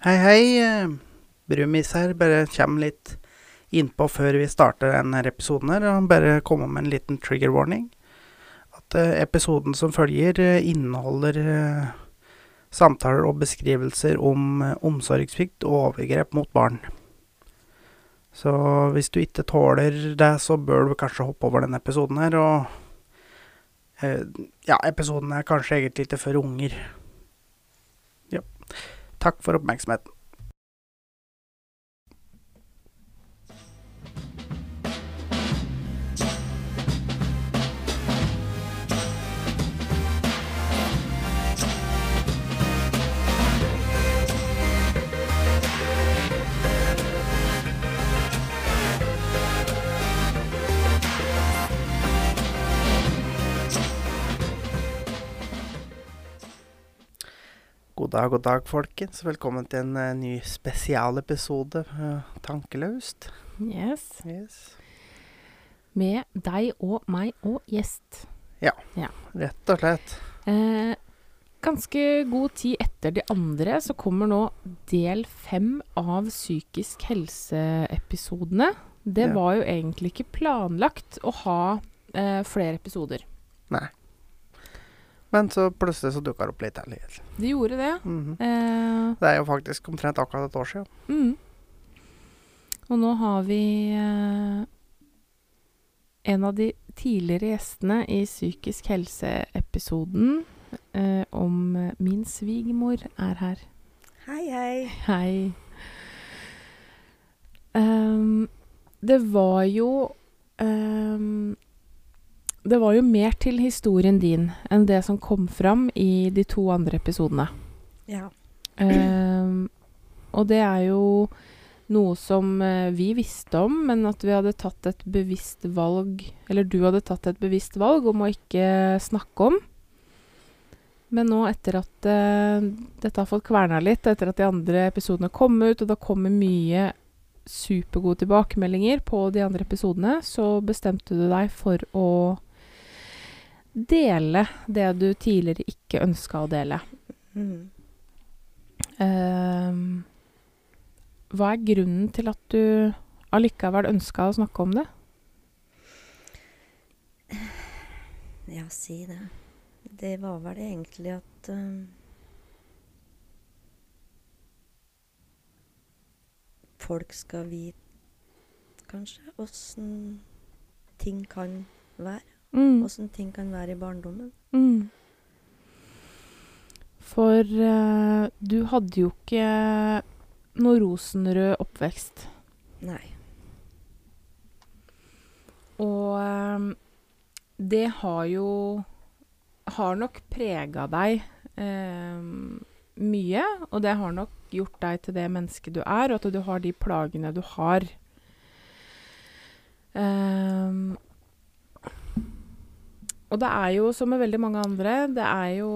Hei, hei. eh, Brumis her. Bare kommer litt innpå før vi starter denne episoden her. Og bare komme med en liten trigger warning. At eh, episoden som følger, eh, inneholder eh, samtaler og beskrivelser om omsorgssvikt og overgrep mot barn. Så hvis du ikke tåler det, så bør du kanskje hoppe over denne episoden her. Og ja, episoden er kanskje egentlig ikke for unger. Takk for oppmerksomheten. God dag, god dag, folkens. Velkommen til en uh, ny spesialepisode uh, Tankeløst. Yes. Yes. Med deg og meg og gjest. Ja, Rett og slett. Eh, ganske god tid etter de andre så kommer nå del fem av psykisk helse-episodene. Det Ja. var jo egentlig ikke planlagt å ha eh, flere episoder. Nei. Men så plutselig så dukka det opp litt til. De gjorde det. Mhm. Eh, Det er jo faktisk omtrent akkurat et år siden. mm. Og nå har vi eh, en av de tidligere gjestene i psykisk helse-episoden eh, om eh, min svigermor er her. Hei, hei. Hei. Um, det var jo ehm, Det var jo mer til historien din enn det som kom fram i de to andre episodene. Ja. Uh, og det er jo noe som eh, vi visste om, men at vi hadde tatt et bevisst valg Eller du hadde tatt et bevisst valg om å ikke snakke om. Men nå etter at uh, dette har fått kverna litt, etter at de andre episodene kom ut, og det kommer mye supergode tilbakemeldinger på de andre episodene, så bestemte du deg for å dele det du tidligere ikke ønska å dele. Mm. Uh, hva er grunnen til at du allikevel ønska å snakke om det? Ja, si det. Det var vel egentlig at uh, Folk skal vite, kanskje, åssen ting kan være. Mm. Åssen ting kan være i barndommen. Mm. For uh, du hadde jo ikke noe rosenrød oppvekst. Nei. Og eh, det har jo Har nok prega deg eh, mye. Og det har nok gjort deg til det mennesket du er, og at du har de plagene du har. Ehm, og det er jo som med veldig mange andre, det er jo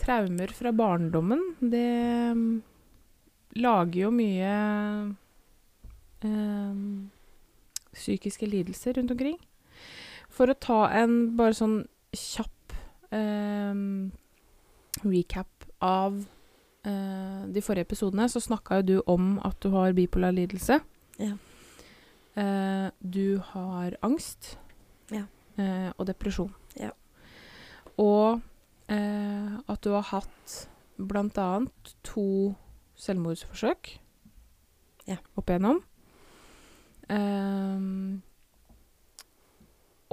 traumer fra barndommen. Det mm, lager jo mye ehm, psykiske lidelser rundt omkring. For å ta en bare sånn kjapp ehm, recap av eh, de forrige episodene, så snakka jo du om at du har bipolar lidelse. Ja. Eh, du har angst. Eh, og depresjon. Ja. Og eh, at du har hatt annet to selvmordsforsøk Ja. opp igjennom. Eh,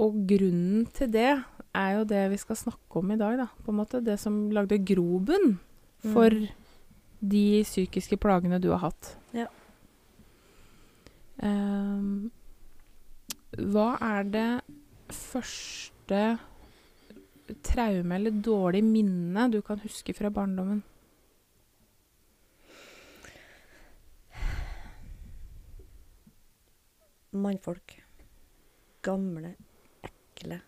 og grunnen til det er jo det vi skal snakke om i dag, da. På en måte. Det som lagde grobunn for Mm. de psykiske plagene du har hatt. Ja. Ehm, hva er det første traume eller dårlig minne du kan huske fra barndommen? Mannfolk. Gamle, ekle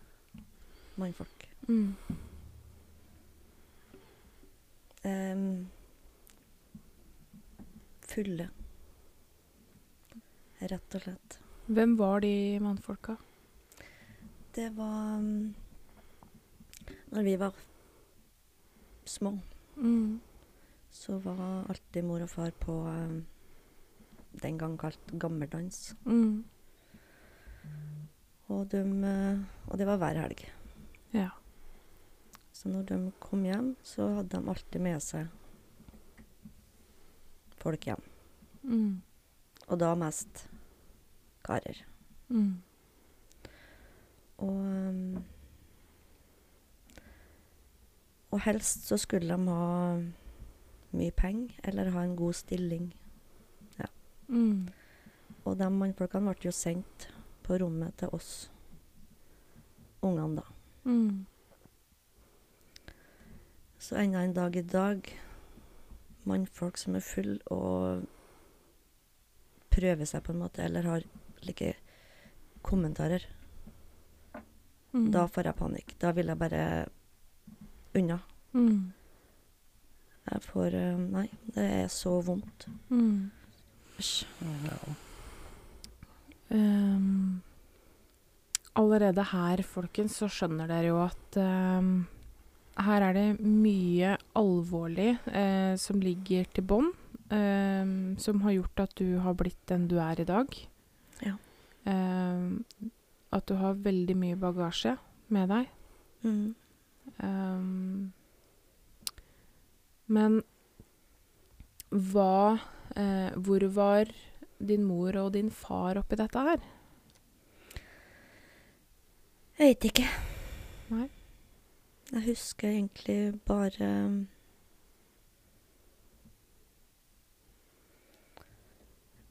mannfolk. Mm. Um, fulle. Rett og slett. Hvem var de mannfolka? Det var um, Når vi var små, Mm. så var alltid mor og far på eh, den gang kalt gammeldans. Mm. Og, de, eh, og det var hver helg. Ja. Så når de kom hjem, så hadde de alltid med seg folk hjem. Mm. Og da mest karer. Mm. Og um, Og helst så skulle de ha mye penger, eller ha en god stilling. Mm. Og de mannfolkene ble jo sendt på rommet til oss ungene, da. Mm. Så enda en dag i dag mannfolk som er full og prøver seg på en måte, eller har like kommentarer, Mm. da får jeg panikk. Da vil jeg bare unna. Mm. Jeg får eh, Nei, det er så vondt. Mm. Ja. Um, allerede her, folkens, så skjønner dere jo at um, her er det mye alvorlig uh, som ligger til bånn, um, som har gjort at du har blitt den du er i dag. Ja. Ehm, at du har veldig mye bagasje med deg. Mm. Um, men hva eh, Hvor var din mor og din far oppi dette her? Jeg vet ikke. Nei. Jeg husker egentlig bare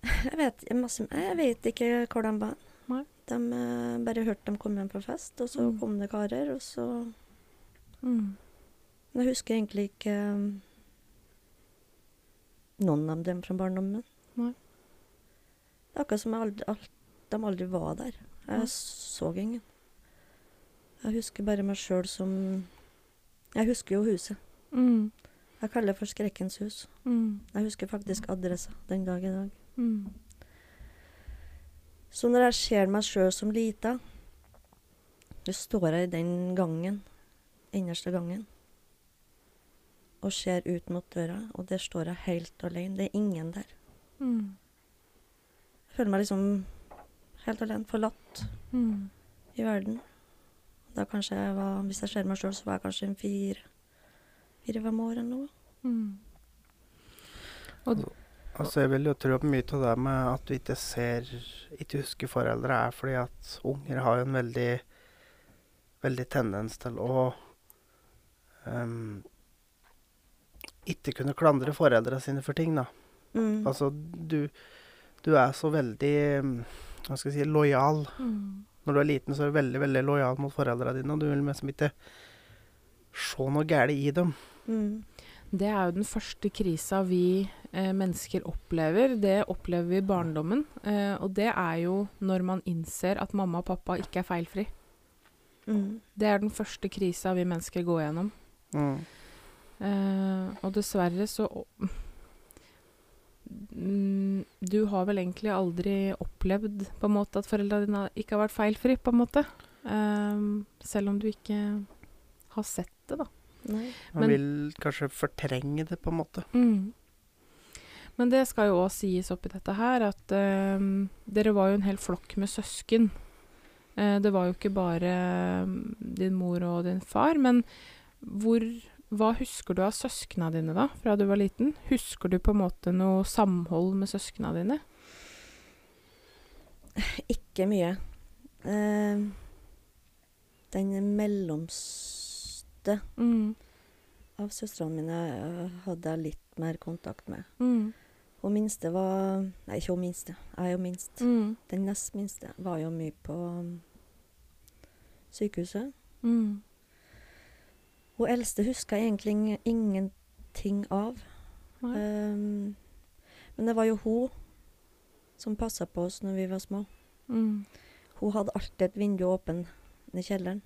Jeg vet, masse, jeg vet ikke hvordan var. De eh, bare hørte dem komme hjem fra fest, og så Mm. kom det karer, og så Mm. Jeg husker egentlig ikke um, noen av dem fra barndommen. Nei. Det er akkurat som aldri, alt, de aldri var der. Jeg Nei. så ingen. Jeg husker bare meg sjøl som Jeg husker jo huset. Mm. Jeg kaller det for Skrekkens hus. Mm. Jeg husker faktisk adressa den dag i dag. Mm. Så når jeg ser meg sjøl som lita, så står jeg i den gangen, innerste gangen, og ser ut mot døra, og der står jeg helt alene. Det er ingen der. Mm. Jeg føler meg liksom helt alene, forlatt Mm. i verden. Da kanskje jeg var, Hvis jeg ser meg sjøl, så var jeg kanskje en fire fire-fem år eller noe. Mm. Og Altså, jeg vil jo tro at mye av det med at du ikke ser Ikke husker foreldre, er fordi at unger har jo en veldig Veldig tendens til å um, ikke kunne klandre foreldrene sine for ting, da. Mm. Altså, du, du er så veldig Hva skal jeg si lojal. mm. Når du er liten, så er du veldig veldig lojal mot foreldrene dine, og du vil liksom ikke se noe galt i dem. Mm. Det er jo den første krisa vi eh, mennesker opplever. Det opplever vi i barndommen. Eh, og det er jo når man innser at mamma og pappa ikke er feilfri. Mm. Det er den første krisa vi mennesker går gjennom. Mm. Eh, og dessverre så mm, Du har vel egentlig aldri opplevd på en måte at foreldra dine ikke har vært feilfri, på en måte. Eh, selv om du ikke har sett det, da. Nei. Man Men- vil kanskje fortrenge det, på en måte. Mm. Men det skal jo òg sies oppi dette her at uh, dere var jo en hel flokk med søsken. Eh, det var jo ikke bare mm, din mor og din far, men hvor Hva husker du av søskna dine da, fra du var liten? Husker du på en måte noe samhold med søskna dine? Ikke mye. Eh, den mellomste Mm. av søstrene mine eh, hadde jeg litt mer kontakt med. Mm. Hun minste var Nei, ikke hun minste. Jeg er jo minst. Mm. Den nest minste var jo mye på um, sykehuset. Mm. Hun eldste huska jeg egentlig ingenting av. Um, men det var jo hun som passa på oss når vi var små. Mm. Hun hadde alltid et vindu åpent i kjelleren.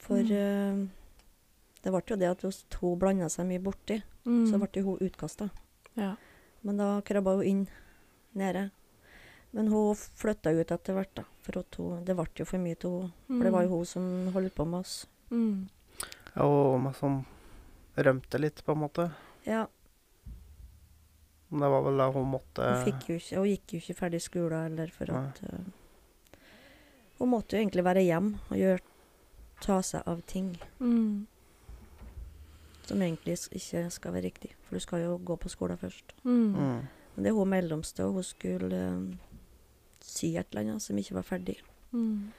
For Mm. uh, det ble jo det at hvis hun blanda seg mye borti, Mm. så ble hun utkasta. Ja. Men da krabba hun inn nede. Men hun flytta ut etter hvert, da. For at hun, det ble jo for mye til henne. For det var jo hun som holdt på med oss. Mm. Og meg som rømte litt, på en måte. Ja, Men Det var vel da hun måtte hun, fikk jo ikke, hun gikk jo ikke ferdig skolen eller for at uh, Hun måtte jo egentlig være hjemme og gjøre, ta seg av ting Mm. som egentlig ikke skal være riktig. For du skal jo gå på skolen først. Mm. mm. Men det er hun mellomste, og hun skulle eh, sy et eller annet som ikke var ferdig. Mm.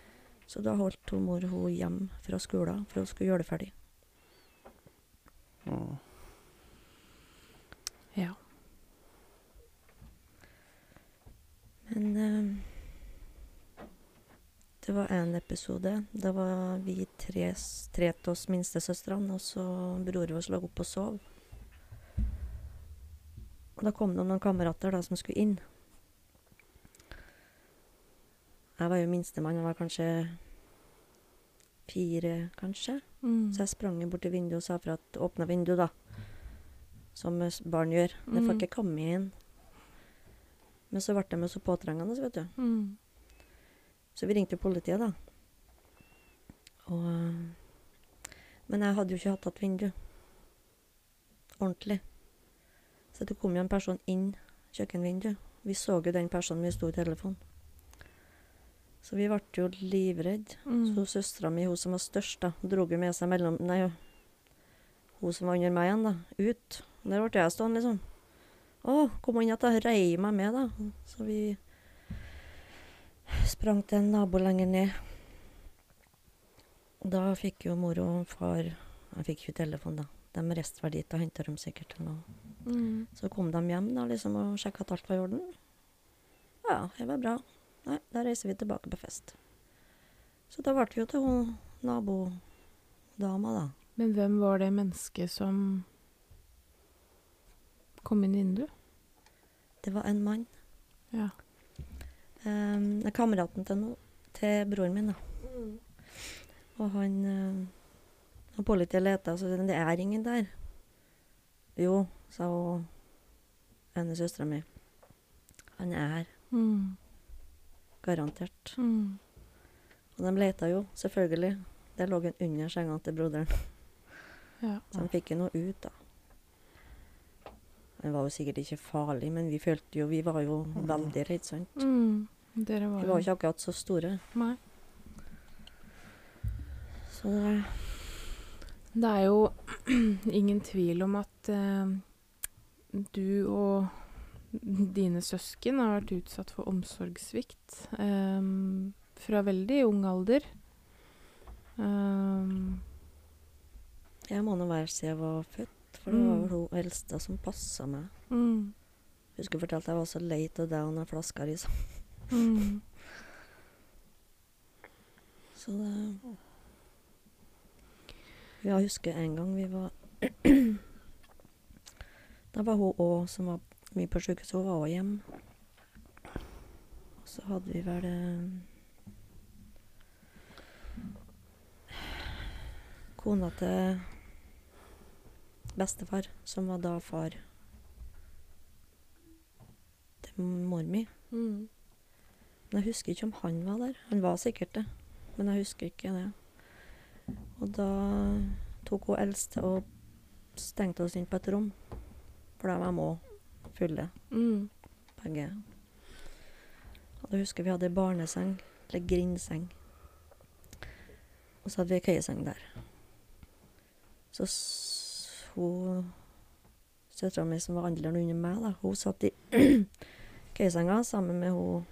Så da holdt hun mor hun hjem fra skolen for hun skulle gjøre det ferdig. Mm. Ja. Men eh, det var en episode. Da var vi tre, tre av oss minstesøstrene, og så bror vår lå oppe og sov. Og da kom det noen kamerater da som skulle inn. Jeg var jo minstemann, jeg var kanskje fire, kanskje. Mm. Så jeg sprang bort til vinduet og sa fra at åpna vinduet, da. Som barn gjør. Det får Mm. ikke komme inn. Men så ble de jo så påtrengende, vet du. Mm. Så vi ringte politiet, da. Og Men jeg hadde jo ikke hatt igjen vindu. Ordentlig. Så det kom jo en person inn kjøkkenvinduet. Vi så jo den personen vi sto i telefonen. Så vi ble jo livredde. Mm. Så søstera mi, hun som var størst, da, dro jo med seg mellom Nei, hun som var under meg igjen, da, ut. Der ble jeg stående, liksom. Å, kom inn igjen, da. rei meg med, da. Så vi sprang til nabo lenger ned. Da fikk jo mor og far Jeg fikk ikke telefon, da. De reiste vel dit og henta dem sikkert. Mm. Så kom de hjem da, liksom, og sjekka at alt var i orden. Ja, det var bra. Nei, da reiser vi tilbake på fest. Så da ble vi jo til hun nabodama, da. Men hvem var det mennesket som kom inn i vinduet? Det var en mann. Ja. Um, kameraten til, no, til broren min, da. Og han uh, og Politiet leta, så det er ingen der. Jo, sa hun ene søstera mi. Han er her. Mm. Garantert. Mm. Og de leta jo, selvfølgelig. Der lå han under senga til broderen. Ja. Så han fikk jo noe ut, da. Han var jo sikkert ikke farlig, men vi følte jo Vi var jo veldig redde, sant. Mm. Dere var Vi var jo ikke akkurat så store. Nei. Så det Det er jo ingen tvil om at eh, du og dine søsken har vært utsatt for omsorgssvikt eh, fra veldig ung alder. Eh, Jeg må nå være siden jeg var født, for det var Mm. vel hun eldste som passa meg. mm, husker jeg fortalte jeg var så av det og den flaska liksom. mm, Så det Ja, jeg husker en gang vi var Da var hun òg som var mye på sjukehuset, hun var òg hjemme. Og så hadde vi vel eh, Kona til bestefar, som var da far til mor mi. mm, Men jeg husker ikke om han var der. Han var sikkert det, men jeg husker ikke det. Og da tok hun eldste og stengte oss inn på et rom. For da var de òg fulle, mm, begge. Og da husker vi hadde barneseng, eller grindseng. Og så hadde vi ei køyeseng der. Så hun Søstera mi som var alderen under meg, da, hun satt i køyesenga sammen med hun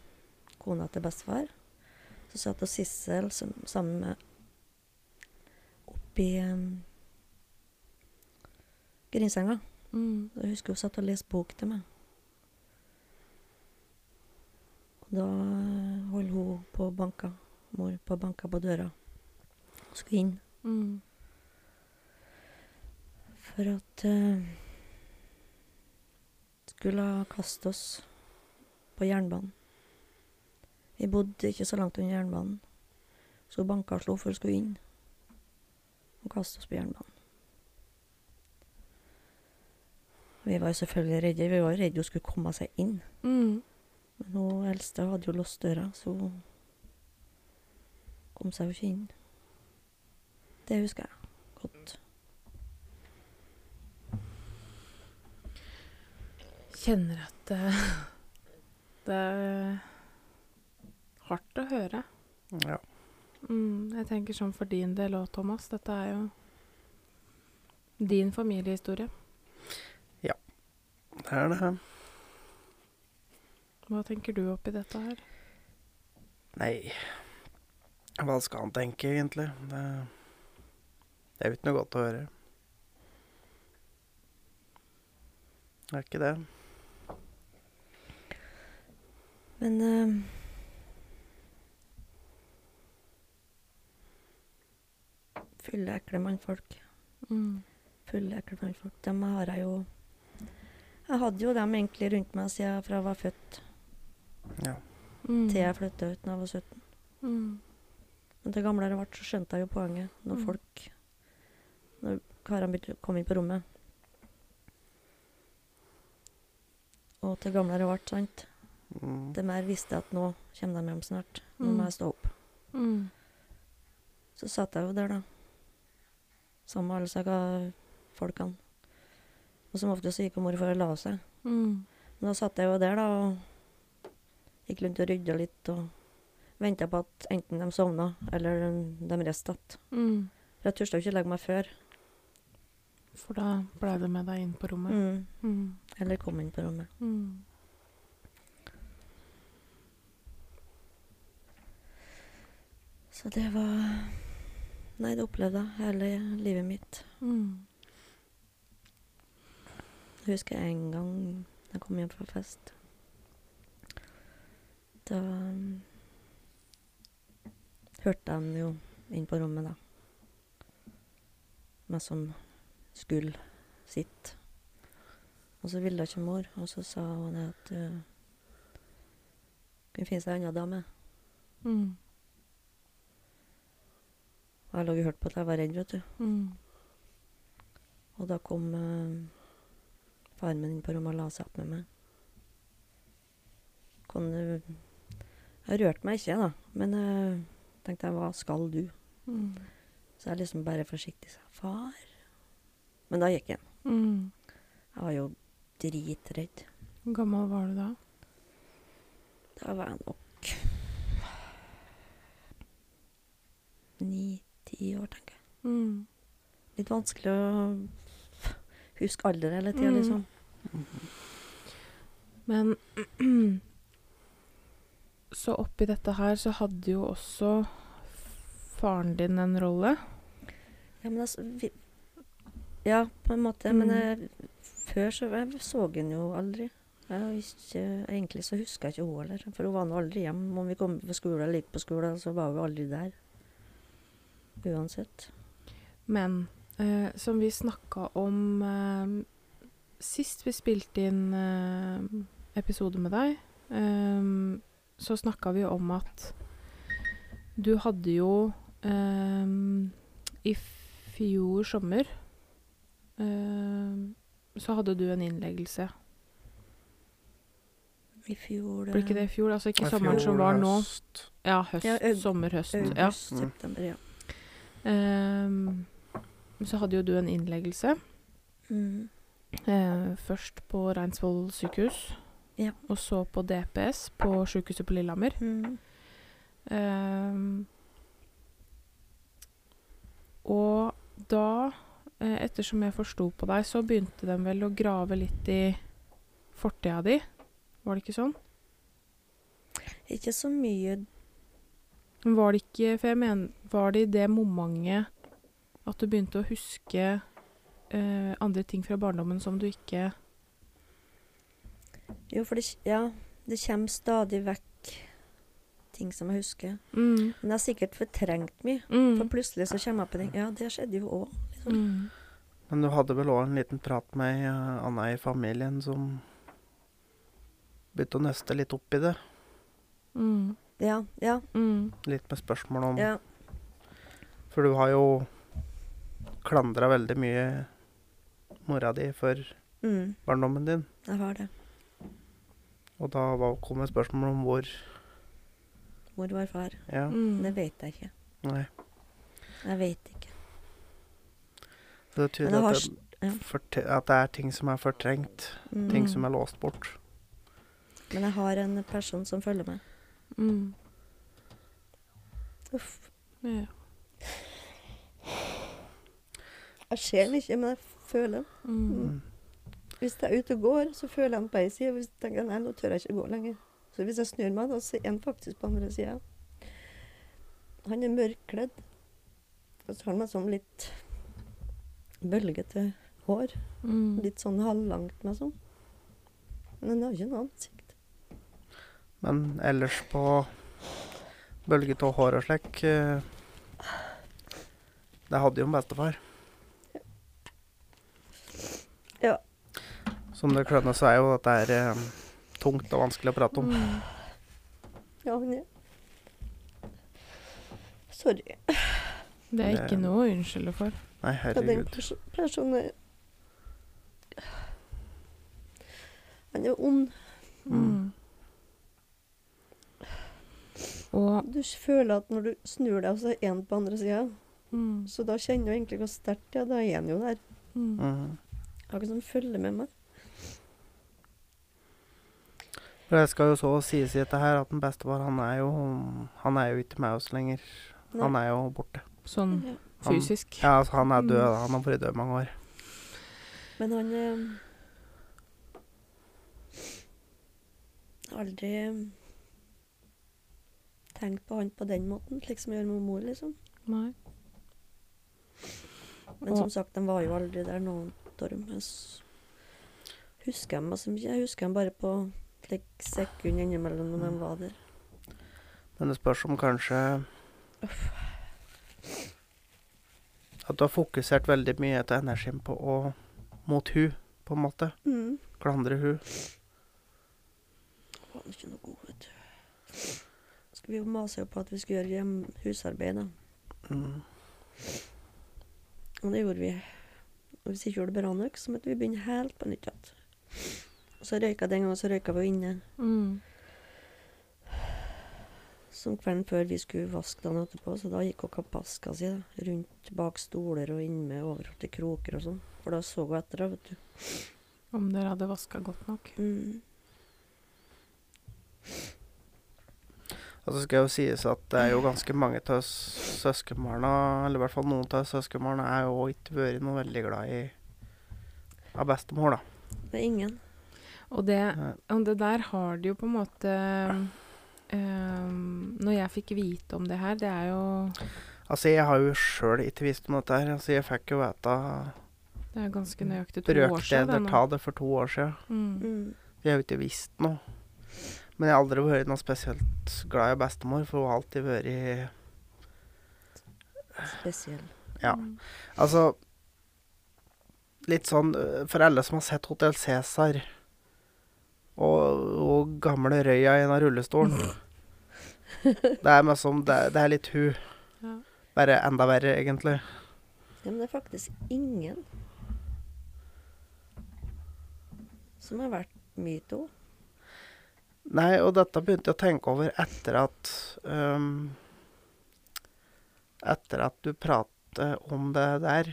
kona til bestefar. Så satt hun Sissel som, sammen med oppi um, grinsenga. mm, Jeg husker hun satt og leste bok til meg. Og da holdt hun på og banka, mor på banka på døra. Og skulle inn. mm, For at uh, Skulle kaste oss på jernbanen. Vi bodde ikke så langt unna jernbanen. Så hun banka og slo for hun skulle inn. Og kaste oss på jernbanen. Vi var jo selvfølgelig redde. Vi var jo redde hun skulle komme seg inn. mm, Men hun eldste hadde jo låst døra, så hun kom seg jo ikke inn. Det husker jeg godt. Kjenner at det, det er hardt å høre. Ja. Mm, jeg tenker sånn for din del òg, Thomas. Dette er jo din familiehistorie. Ja, Det er det. Hva tenker du oppi dette her? Nei Hva skal han tenke, egentlig? Det, det er jo ikke noe godt å høre. Det er ikke det. Men uh, Fulle, ekle mannfolk. Mm. Fulle, ekle mannfolk. Dem har jeg jo Jeg hadde jo dem egentlig rundt meg siden fra jeg var født Ja. Mm. til jeg flytta ut da jeg var 17. Mm. Men til gamlere jeg ble, så skjønte jeg jo poenget. Når Mm. folk Når karene begynte å komme inn på rommet. Og til gamlere jeg ble, sant. Mm. Det mer visste at nå kommer de hjem snart. Nå Mm. må jeg stå opp. Mm. Så satt jeg jo der, da. Sammen med alle disse folkene. Og som ofte så gikk mor for å la seg. Mm. Men da satt jeg jo der, da, og gikk rundt og rydda litt og venta på at enten de sovna, eller de reiste igjen. Mm. For jeg turte jo ikke legge meg før. For da ble det med deg inn på rommet. Mm. Mm. Eller kom inn på rommet. Mm. Så det var Nei, det opplevde jeg hele livet mitt. Mm. Jeg husker en gang jeg kom hjem fra fest. Da um, hørte jeg den jo inn på rommet, da. Meg som skulle sitte. Og så ville ikke mor, og så sa hun det at uh, kunne finne seg ei anna dame. Mm. Og jeg lå og hørte på at jeg var redd, vet du. Mm. Og da kom uh, faren min inn på rommet og la seg opp med meg. Kon, uh, jeg rørte meg ikke, da, men uh, tenkte jeg, hva skal du? Mm. Så jeg liksom bare forsiktig sa far. Men da gikk jeg. Mm. Jeg var jo dritredd. Hvor gammel var du da? Da var jeg nok ni-ti år, tenker jeg. Mm. Litt vanskelig å huske alder hele tida, Mm. liksom. Men så oppi dette her så hadde jo også faren din en rolle. Ja, men altså vi, Ja, på en måte. Men Mm. jeg, før så jeg så jeg jo aldri. Jeg ikke, egentlig så husker jeg ikke henne heller. For hun var nå aldri hjemme. Om vi kom på skole eller gikk på skole, så var hun aldri der. Uansett. Men eh, som vi snakka om eh, sist vi spilte inn eh, episode med deg, eh, så snakka vi om at du hadde jo eh, I fjor sommer eh, så hadde du en innleggelse. I fjor Ble ikke det i fjor? Altså ikke sommeren som var nå. høst. Ja, høst. Ja, sommer, høst. August, Ja. Mm. september, ja. Ehm, så hadde jo du en innleggelse. Mm. Eh, først på Reinsvoll sykehus. Ja. Og så på DPS på sykehuset på Lillehammer. Mm. Ehm, og da, eh, ettersom jeg forsto på deg, så begynte de vel å grave litt i fortida di. Var det ikke sånn? Ikke så mye Var det ikke For jeg mener, var det i det momentet at du begynte å huske eh, andre ting fra barndommen som du ikke Jo, for det, ja, det kommer stadig vekk ting som jeg husker. mm, Men jeg har sikkert fortrengt mye. mm, For plutselig så kommer jeg på ting. Ja, det skjedde jo òg. Liksom. mm, Men du hadde vel òg en liten prat med ei uh, anna i familien som begynte å nøste litt opp i det. mm, Ja, ja, mm, Litt med spørsmål om ja. For du har jo klandra veldig mye mora di for Mm, barndommen din. jeg har det. Og da kom et spørsmål om hvor Hvor var far. Ja, mm. Det vet jeg ikke. nei. Jeg vet ikke. Det betyr at det, Ja. at det er ting som er fortrengt. Mm. Ting som er låst bort. Men jeg har en person som følger meg. Mm. Uff. Ja. Jeg ser den ikke, men jeg føler den. Mm. Mm. Hvis jeg er ute og går, så føler jeg den på ei side. Hvis jeg tenker nei, nå tør jeg ikke gå lenger. Så hvis jeg snur meg, da, ser er han faktisk på andre sida. Han er mørkkledd. Og så har han meg sånn litt bølgete hår. Mm. Litt sånn halvlangt meg sånn. Men han har ikke noe ansikt. Men ellers på bølget og hår og slik eh, Det hadde jo en bestefar. Ja. Som det klønne så er jo at det er eh, tungt og vanskelig å prate om. Mm. Ja, han er Sorry. Det er ikke noe å unnskylde for. Nei, Ja, den herregud. perso personen er Han er ond. Mm. Og Du føler at når du snur deg, så er en på andre sida. mm. Så da kjenner du egentlig hvor sterkt ja, da er en jo der. Mm. Mhm. Akkurat som følger med meg. For det skal jo så sies i dette her at den bestefar, han er jo Han er jo ikke med oss lenger. Han er jo borte. Sånn. Han- fysisk. Ja, altså han er død. Mm. da. Han har vært død mange år. Men han eh, aldri tenkt på han på den måten, slik som jeg gjør med mor, liksom. Nei. Men som sagt, de var jo aldri der noen Torm. Jeg husker dem altså. Jeg husker dem bare på slik sekund innimellom når de var der. Men det spørs om kanskje At du har fokusert veldig mye av energien på å mot hu, på en måte. Mm. Klandre hu. Var ikke noe god, vet du. Vi jo på at vi skulle gjøre hjem husarbeid, da. Mm. Og det gjorde vi. Og hvis vi ikke gjorde det bra nok, så måtte vi begynne helt på nytt igjen. Og så røyka den gangen, så røyka vi jo inne. Mm. Som kvelden før vi skulle vaske dagen etterpå, så da gikk hun kapaska si da, rundt bak stoler og inn med overalt i kroker og sånn. For da så hun etter, da, vet du. Om dere hadde vaska godt nok. Mm. Og så skal jo sies at det er jo ganske mange av søskenbarna, eller i hvert fall noen av søskenbarna, er jo ikke vært noe veldig glad i av bestemor, da. Det er ingen. Og det, og det der har det jo på en måte um, Når jeg fikk vite om det her, det er jo Altså, jeg har jo sjøl ikke visst om dette her. Altså, jeg fikk jo vite Det er ganske nøyaktig to år siden. brøkdeler det av det for to år siden. Mm. Mm. Jeg har jo ikke visst noe. Men jeg har aldri vært noe spesielt glad i bestemor, for hun har alltid vært Spesiell. Ja. Altså Litt sånn øh, For alle som har sett Hotell Cæsar og, og gamle Røya i en av rullestolen Det er liksom det, det er litt hun. Ja. Bare enda verre, egentlig. Ja, men det er faktisk ingen som har vært mye til henne. Nei, og dette begynte jeg å tenke over etter at um, Etter at du prater om det der.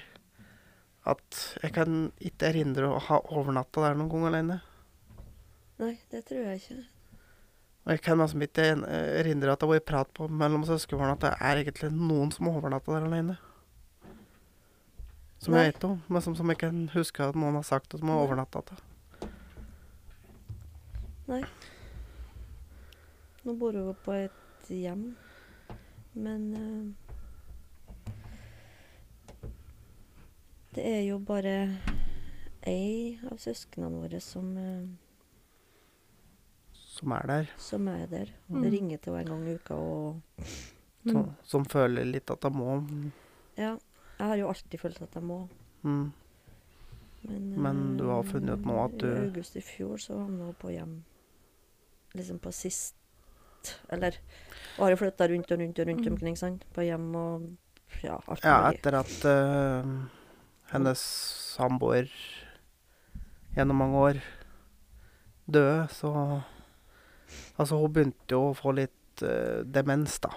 At jeg kan ikke erindre å ha overnatta der noen gang alene. Nei, det tror jeg ikke. Og jeg kan liksom ikke en- erindre at det vært prat på mellom søskenbarna at det er egentlig noen som har overnatta der alene. Som Nei. jeg vet om, men som, som jeg kan huske at noen har sagt at de har overnatta til. Nå bor hun på et hjem, men uh, Det er jo bare ei av søsknene våre som, uh, Som er der. som er der. Mm. Ringer til henne en gang i uka og mm. Som, som føler litt at de må. Ja, jeg har jo alltid følt at jeg må. Mm. Men, Men du har eh, funnet ut nå at du- I august i fjor så havna hun på hjem. Liksom på sist Eller og har jo flytta rundt og rundt og rundt Mm. omkring, sant. På hjem og ja, alt Ja, etter at uh, hennes samboer gjennom mange år døde, så Altså, hun begynte jo å få litt uh, demens, da.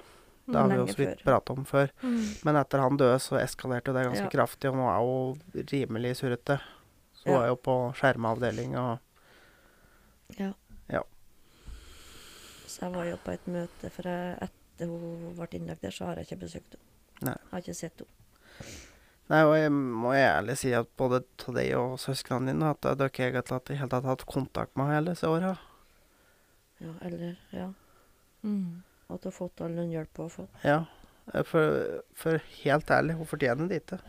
Det har vi jo så vidt prata om før. Mm. Men etter han døde, så eskalerte jo det ganske Ja. kraftig, og nå er hun rimelig surrete. Så hun Ja. er jo på skjermavdeling og Ja. Så jeg var jo på et møte, for jeg, etter hun ble innlagt der, så har jeg ikke besøkt henne. Nei. Jeg har ikke sett henne. Nei, og jeg må ærlig si at både til deg og søsknene dine at dere egentlig har i hele hatt kontakt med henne disse åra. Ja, eller Ja. Mm. At hun har fått all den hjelpa hun har fått. Ja. Eh, For, for helt ærlig, hun fortjener det ikke.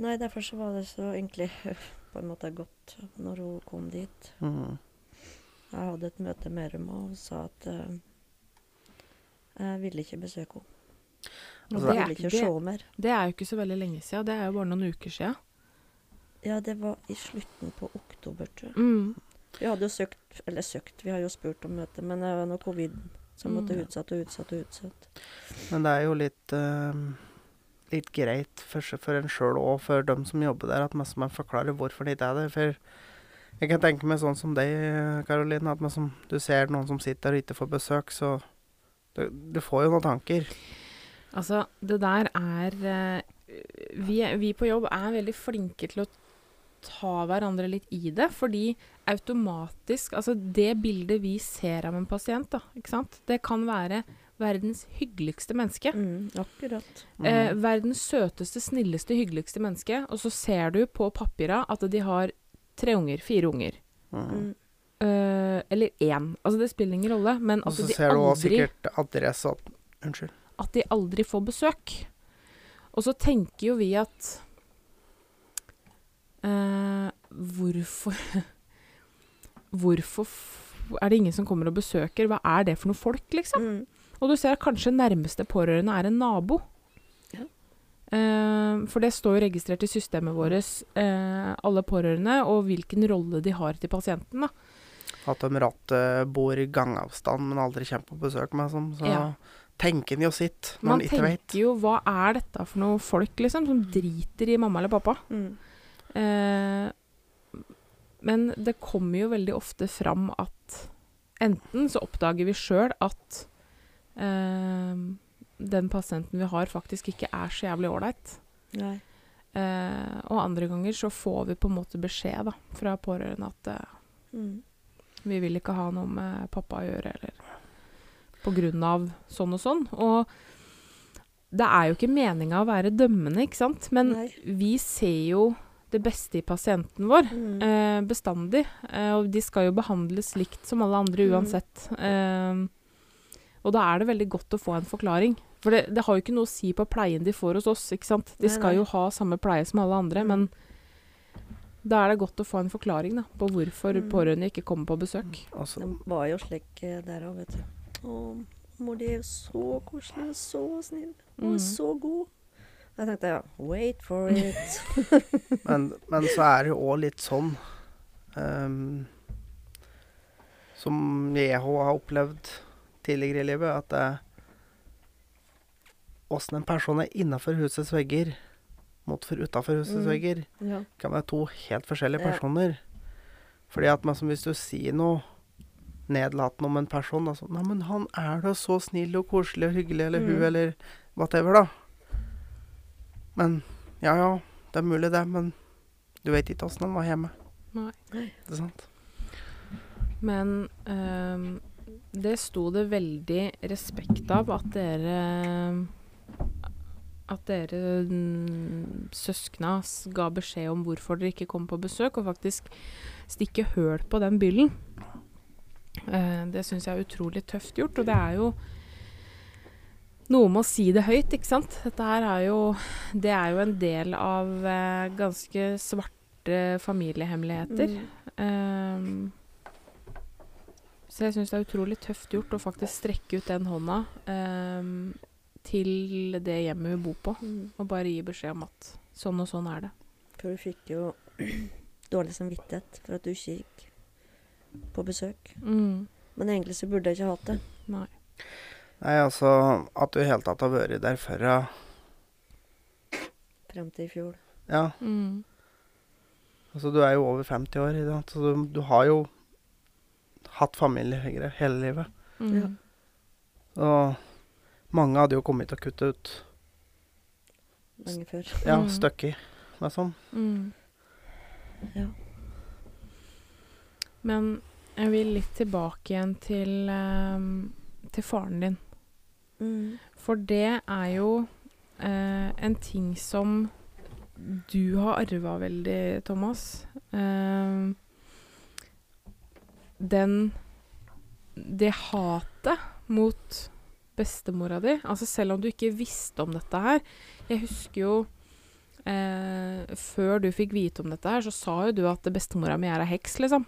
Nei, derfor så var det så egentlig på en måte godt når hun kom dit. Mhm. Jeg hadde et møte med dem og sa at eh, jeg ville ikke besøke henne. Og Altså, det, er, ville ikke det, mer. det er jo ikke så veldig lenge siden. Det er jo bare noen uker siden. Ja, det var i slutten på oktober, tror jeg. Mm. Vi hadde jo søkt, eller søkt, vi har jo spurt om møte, men det var noe covid som måtte Mm. utsatt og utsatt og utsatt. Men det er jo litt uh, litt greit for, for en sjøl og for dem som jobber der, at man, man forklarer hvorfor det ikke er det. For jeg kan tenke meg sånn som deg, Karoline, at man som, du ser noen som sitter og ikke får besøk, så du, du får jo noen tanker. Altså, det der er eh, vi, vi på jobb er veldig flinke til å ta hverandre litt i det, fordi automatisk Altså, det bildet vi ser av en pasient, da, ikke sant, det kan være verdens hyggeligste menneske. Mm, akkurat. Eh, Mhm. verdens søteste, snilleste, hyggeligste menneske, og så ser du på papira at de har tre unger, fire unger. Mm. Eh, eller én. Altså, det spiller ingen rolle, men Og så ser du også sikkert adresse Unnskyld. at de aldri får besøk. Og så tenker jo vi at uh, Hvorfor Hvorfor er det ingen som kommer og besøker? Hva er det for noe folk, liksom? Mm. Og du ser at kanskje nærmeste pårørende er en nabo. Eh, for det står jo registrert i systemet vårt, eh, alle pårørende, og hvilken rolle de har til pasienten. da. At de ratt eh, bor i gangavstand, men aldri kommer på besøk med sånn. Så Ja. tenker en jo sitt når Man en ikke vet. tenker jo hva er dette for noe folk, liksom, som driter i mamma eller pappa. Mm. Eh, men det kommer jo veldig ofte fram at enten så oppdager vi sjøl at eh, den pasienten vi har, faktisk ikke er så jævlig ålreit. Eh, og andre ganger så får vi på en måte beskjed da, fra pårørende at eh, Mm. vi vil ikke ha noe med pappa å gjøre, eller på grunn av sånn og sånn. Og det er jo ikke meninga å være dømmende, ikke sant, men Nei. vi ser jo det beste i pasienten vår. Mm. Eh, bestandig. Eh, og de skal jo behandles likt som alle andre Mm. uansett. Eh, og da er det veldig godt å få en forklaring. For det, det har jo ikke noe å si på pleien de får hos oss. ikke sant? De skal nei. jo ha samme pleie som alle andre, Mm. men da er det godt å få en forklaring da, på hvorfor Mm. pårørende ikke kommer på besøk. Altså, Det var jo slik eh, der òg, vet du. Å, mor di er så koselig og så snill. Hun Mm. er så god. Jeg tenkte ja, wait for it. men, men så er det jo òg litt sånn um, Som jeg òg har opplevd tidligere i livet, at det Åssen en person er innafor husets vegger mot for utafor husets Mm. vegger, ja. kan være to helt forskjellige Ja. personer. Fordi at man, som hvis du sier noe nedlatende om en person altså, Nei, men han er da så snill og koselig og hyggelig, eller hun, Mm. eller whatever, da. Men ja, ja, det er mulig det, men du vet ikke åssen han var hjemme. Nei. Ikke sant? Men ehm, det sto det veldig respekt av at dere At dere mm, søskna ga beskjed om hvorfor dere ikke kom på besøk, og faktisk stikke høl på den byllen. Eh, det syns jeg er utrolig tøft gjort, og det er jo noe med å si det høyt, ikke sant. Dette her er jo Det er jo en del av eh, ganske svarte familiehemmeligheter. Mm. Eh, så jeg syns det er utrolig tøft gjort å faktisk strekke ut den hånda ehm, til det hjemmet hun bor på, Mm. og bare gi beskjed om at sånn og sånn er det. For du fikk jo dårlig samvittighet for at du ikke gikk på besøk. Mm. Men egentlig så burde jeg ikke hatt det. Nei. Nei, altså At du i hele tatt har vært der før, ja. Frem til i fjor. ja. Mm. Altså, du er jo over 50 år, ikke sant? så du, du har jo hatt familie hele hele livet. Mm. Ja. Og Mange hadde jo kommet til å kutte ut lenge før. ja, Mm. stykket, liksom. Mm. Ja. Men jeg vil litt tilbake igjen til, um, til faren din. Mm. For det er jo uh, en ting som du har arva veldig, Thomas. Uh, den Det hatet mot bestemora di Altså selv om du ikke visste om dette her Jeg husker jo eh, Før du fikk vite om dette her, så sa jo du at bestemora mi er ei heks, liksom.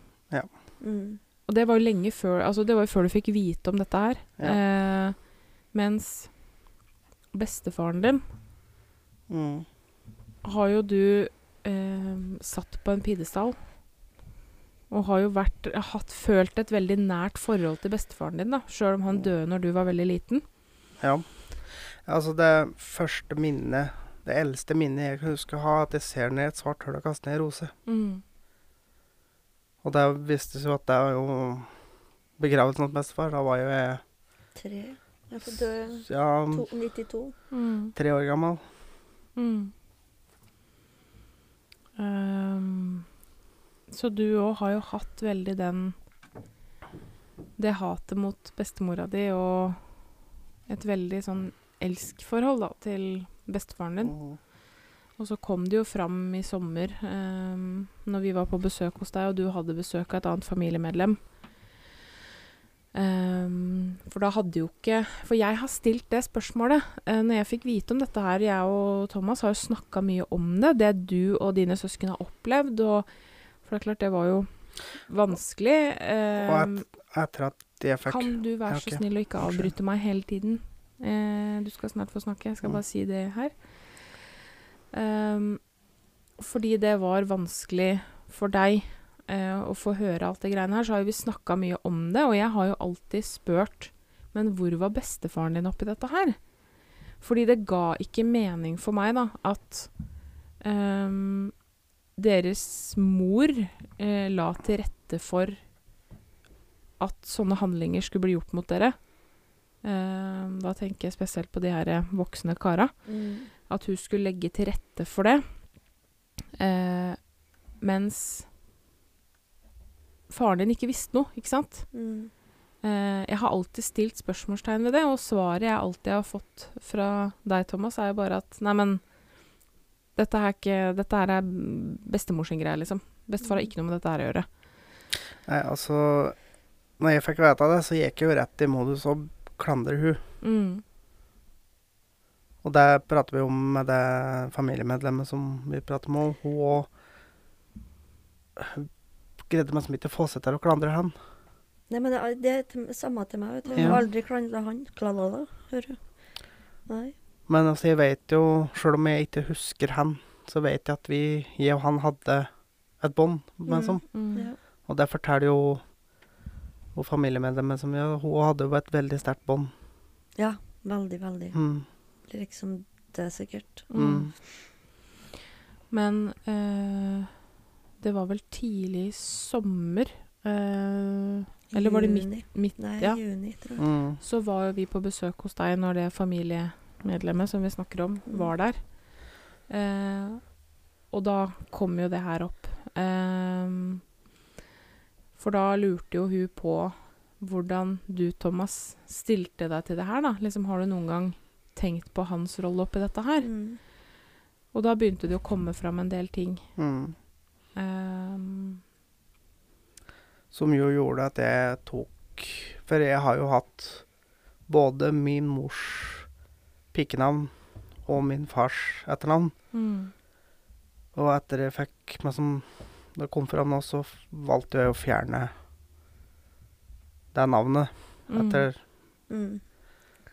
Mm. Og det var jo lenge før Altså det var jo før du fikk vite om dette her. Eh, mens bestefaren din Mm. har jo du eh, satt på en pidestall. Og har jo vært, hatt, følt et veldig nært forhold til bestefaren din, da. Sjøl om han døde når du var veldig liten. Ja. Altså, det første minnet, det eldste minnet jeg kan huske å ha, at jeg ser ned et svart hull og kaster ned en rose. Mm. Og det vistes jo at det var jo begravelsen til bestefar. Da var jo jeg Tre. Jeg får dø ja, to, 92. Mm. tre år gammel. Mm. Ehm, så du òg har jo hatt veldig den Det hatet mot bestemora di og et veldig sånn elskforhold da, til bestefaren din. Mm. Og så kom det jo fram i sommer, eh, når vi var på besøk hos deg, og du hadde besøk av et annet familiemedlem. Um, for da hadde jo ikke For jeg har stilt det spørsmålet uh, når jeg fikk vite om dette her. Jeg og Thomas har jo snakka mye om det, det du og dine søsken har opplevd. Og, for det er klart, det var jo vanskelig. Og et, Etter at jeg fikk kan du være okay. så snill å ikke avbryte meg hele tiden? Eh, du skal snart få snakke. Jeg skal Mm. bare si det her. Um, fordi det var vanskelig for deg eh, å få høre alt det greiene her, så har jo vi snakka mye om det, og jeg har jo alltid spurt Men hvor var bestefaren din oppi dette her? Fordi det ga ikke mening for meg, da, at ehm, deres mor eh, la til rette for at sånne handlinger skulle bli gjort mot dere. Eh, da tenker jeg spesielt på de her voksne kara. Mm. At hun skulle legge til rette for det. Eh, mens faren din ikke visste noe, ikke sant? Mm. Eh, jeg har alltid stilt spørsmålstegn ved det, og svaret jeg alltid har fått fra deg, Thomas, er jo bare at nei, men dette her, er ikke, dette her er bestemor sin greie, liksom. Bestefar har ikke noe med dette her å gjøre. Nei, altså Når jeg fikk vite det, så gikk jeg jo rett i modus og klandre hun. Mm. Og det prater vi om med det familiemedlemmet som vi prater med. Hun òg greide meg som ikke å få seg til å klandre han. Nei, men det er, det samme til meg. vet du. Jeg Ja. har aldri klandra han. Klalala, hører du. Nei. Men altså, jeg vet jo, sjøl om jeg ikke husker han, så vet jeg at vi, jeg og han hadde et bånd. Mm. Sånn. Mm. Ja. Og det forteller jo og familiemedlemmet som jeg Hun hadde jo et veldig sterkt bånd. ja, veldig, veldig. Mm. Liksom det, sikkert. Mm. Mm. Men øh, det var vel tidlig sommer øh, Eller var det midt, midt Nei, ja. juni, tror jeg. Mm. Så var jo vi på besøk hos deg når det familiemedlemmet som vi snakker om, Mm. var der. Eh, og da kom jo det her opp. Eh, for da lurte jo hun på hvordan du, Thomas, stilte deg til det her, da. Liksom, har du noen gang tenkt på hans rolle oppi dette her? Mm. Og da begynte det å komme fram en del ting. Mm. Ehm, Som jo gjorde at jeg tok For jeg har jo hatt både min mors pikenavn og min fars etternavn. mm, Og etter jeg fikk meg som det kom fram nå, så valgte jeg å fjerne det navnet mm, etter Mm.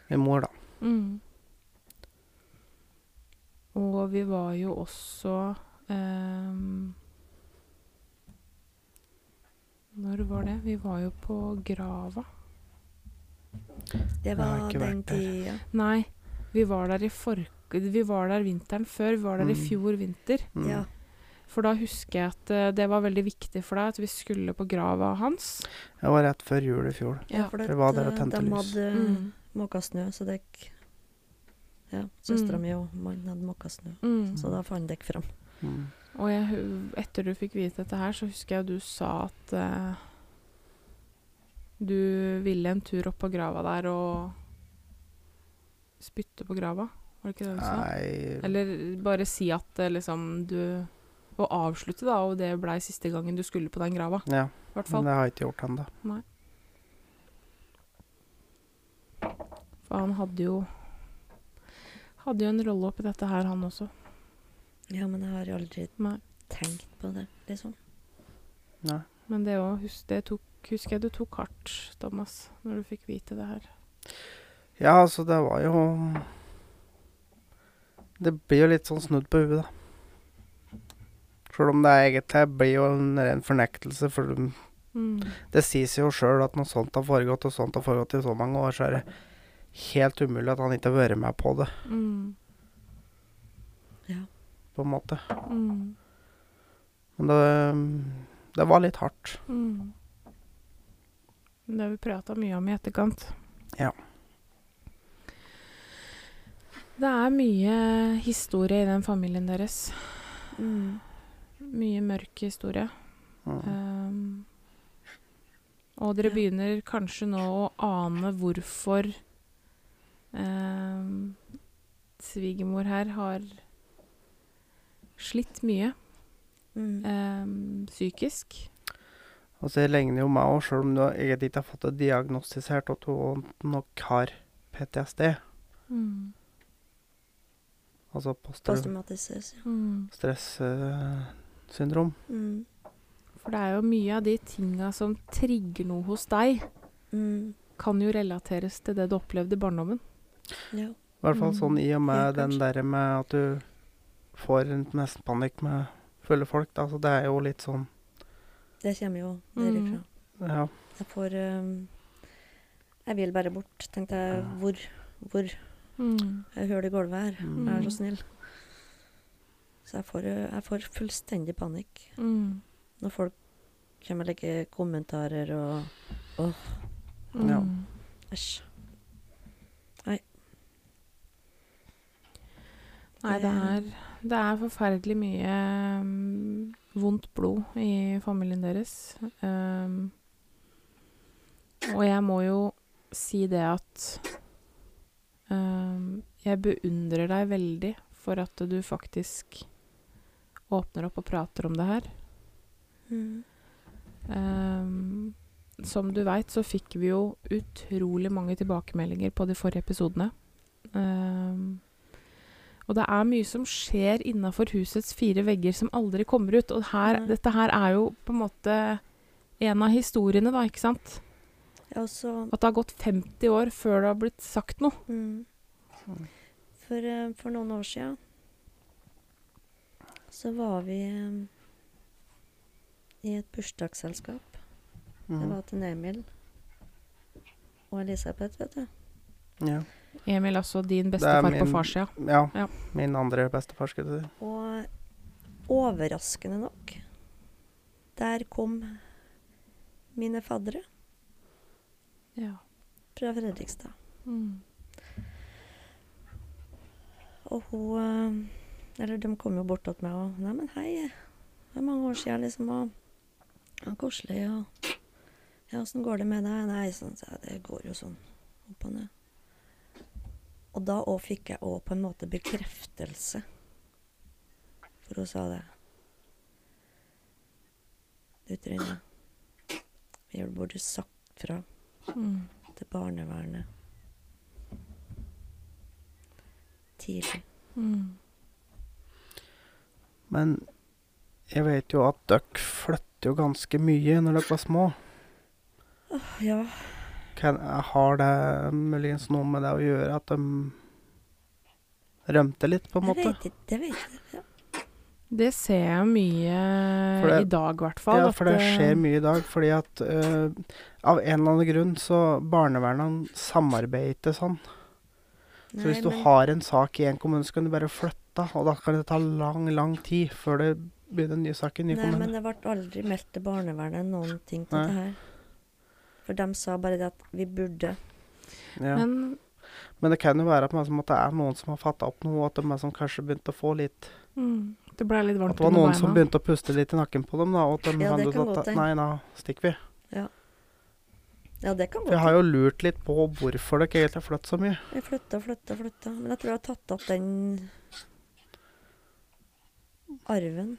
min mor, da. Mm. Og vi var jo også um, Når var det? Vi var jo på grava. Det var den tida. Nei, vi var der i fork... Vi var der vinteren før. Vi var der i Mm. fjor vinter. Mm. Ja. For da husker jeg at uh, det var veldig viktig for deg at vi skulle på grava hans. Det var rett før jul i fjor. ja, for det var der og at, tente de lys. hadde Mm. måka snø, så det Ja, Søstera Mm. mi og mannen hadde måka snø, Mm. så da fant dere fram. Mm. Og jeg, etter du fikk vite dette her, så husker jeg du sa at uh, du ville en tur opp på grava der og spytte på grava. Var det ikke det du sa? Nei Eller bare si at eh, liksom du Og avslutte, da, og det blei siste gangen du skulle på den grava. Ja, men det har jeg ikke gjort ennå. For han hadde jo Hadde jo en rolle oppi dette her, han også. Ja, men jeg har jo aldri Nei. tenkt på det, liksom. Nei. Men det òg husk, det tok, husker jeg du tok hardt, Thomas, når du fikk vite det her. Ja, altså, det var jo Det blir jo litt sånn snudd på huet, da. Sjøl om det egentlig blir jo en ren fornektelse, for Mm. det sies jo sjøl at noe sånt har foregått, og sånt har foregått i så mange år, så er det helt umulig at han ikke har vært med på det, Mm. Ja. på en måte. Mm. Men det, det var litt hardt. Mm. Det har vi prata mye om i etterkant. Ja. Det er mye historie i den familien deres. Mm. Mye mørk historie. Mm. Um, og dere Ja. begynner kanskje nå å ane hvorfor um, svigermor her har slitt mye Mm. um, psykisk. Og så ligner jo meg òg, sjøl om du egentlig ikke har fått det diagnostisert at hun nok har PTSD. Mm. Altså post Posttraumatisk. Ja. Mm. stressyndrom. Mm. For det er jo mye av de tinga som trigger noe hos deg, Mm. kan jo relateres til det du opplevde i barndommen. Ja. I hvert fall Mm. sånn i og med Ja, den derre der med at du får nesten panikk med fulle folk. Da. Så det er jo litt sånn Det kommer jo Mm. derifra. Ja. Jeg får um, Jeg vil bare bort, tenkte jeg. Ja. Hvor? Hvor? Mm. Jeg hører det i gulvet her. Mm. Vær så snill. Så jeg får, jeg får fullstendig panikk Mm. når folk kommer og legger kommentarer og Åh, Ja. Mm. æsj. Nei, det er, det er forferdelig mye um, vondt blod i familien deres. Um, og jeg må jo si det at jeg beundrer deg veldig for at du faktisk åpner opp og prater om det her. Mm. Um, som du veit, så fikk vi jo utrolig mange tilbakemeldinger på de forrige episodene. Um, og det er mye som skjer innafor husets fire vegger som aldri kommer ut. Og her, mm. dette her er jo på en måte en av historiene, da, ikke sant? Ja, også, At det har gått 50 år før det har blitt sagt noe. mm. for, uh, for noen år siden så var vi um, i et bursdagsselskap. Det Mm. var til Emil og Elisabeth, vet du. ja. Emil, altså din bestefar min, på farssida. ja. Ja. Min andre bestefar, skulle du si. Og overraskende nok, der kom mine faddere Ja. fra Fredrikstad. Mm. Og hun eh, Eller de kom jo bort til meg og 'Neimen, hei. Det er mange år siden, liksom.' Og, ja, 'Koselig.' Og 'Ja, åssen går det med deg?' Nei, sånn, så det går jo sånn opp og ned. Og da òg fikk jeg òg på en måte bekreftelse. For hun sa det. Du, Trine. Vi burde sagt fra Mm. til barnevernet tidlig. Mm. Men jeg vet jo at dere flytter jo ganske mye når dere var små. Ja. Kan, har det muligens noe med det å gjøre at de rømte litt, på en måte? Jeg vet ikke. Det vet jeg. Ja. Det ser jeg mye det- i dag, i hvert fall. Ja, for det skjer mye i dag. Fordi at uh, av en eller annen grunn så barnevernet samarbeider ikke sånn. Så hvis du men- har en sak i en kommune, så kan du bare flytte. Og da kan det ta lang, lang tid før det begynner en ny sak i en ny Nei, kommune. men det ble aldri meldt til barnevernet noen ting til Nei. det her. For de sa bare det at vi burde. ja. Men Men det kan jo være at det er noen som har fatta opp noe, at de er som kanskje begynte å få litt Mm. Det ble litt At det var noen som begynte å puste litt i nakken på dem, da. Og at de Ja, det kan at godt. Nei, da stikker vi. Ja, det kan godt jeg har jo lurt litt på hvorfor dere egentlig har flyttet så mye. Jeg flytta, flytta, flytta. Men jeg tror jeg har tatt opp den arven.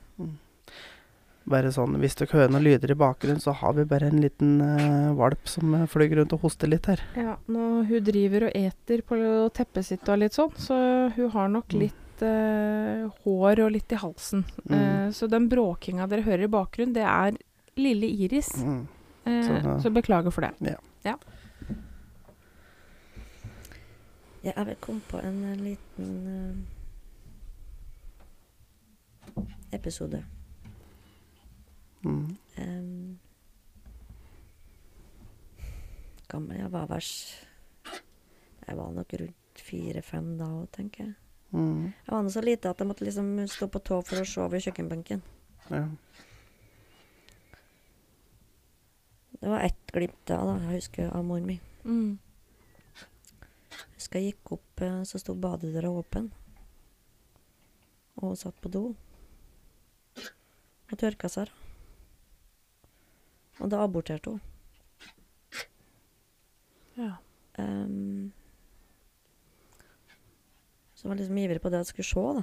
Bare sånn, Hvis dere hører noen lyder i bakgrunnen, så har vi bare en liten uh, valp som eh, flyr rundt og hoster litt her. Ja, nå, hun driver og eter på teppet sitt og litt sånn, så hun har nok Mm. Litt eh, hår og litt i halsen. Mm. Uh, så den bråkinga dere hører i bakgrunnen, det er lille Iris. Mm. Eh, Så uh, så beklager for det. Ja, jeg vil komme på en liten episode. Mm. Um, gammel jeg var vers. Jeg var nok rundt fire-fem da òg, tenker jeg. Mm. Jeg var så lite at jeg måtte liksom stå på tå for å se over kjøkkenbenken. Ja. Det var ett glimt da, da, jeg husker av mor mi. Mm. Jeg husker jeg gikk opp, eh, så sto badedøra åpen. Og hun satt på do. Og tørka seg. Og da aborterte hun. Ja. Ehm, så jeg var liksom ivrig på det jeg skulle se, da.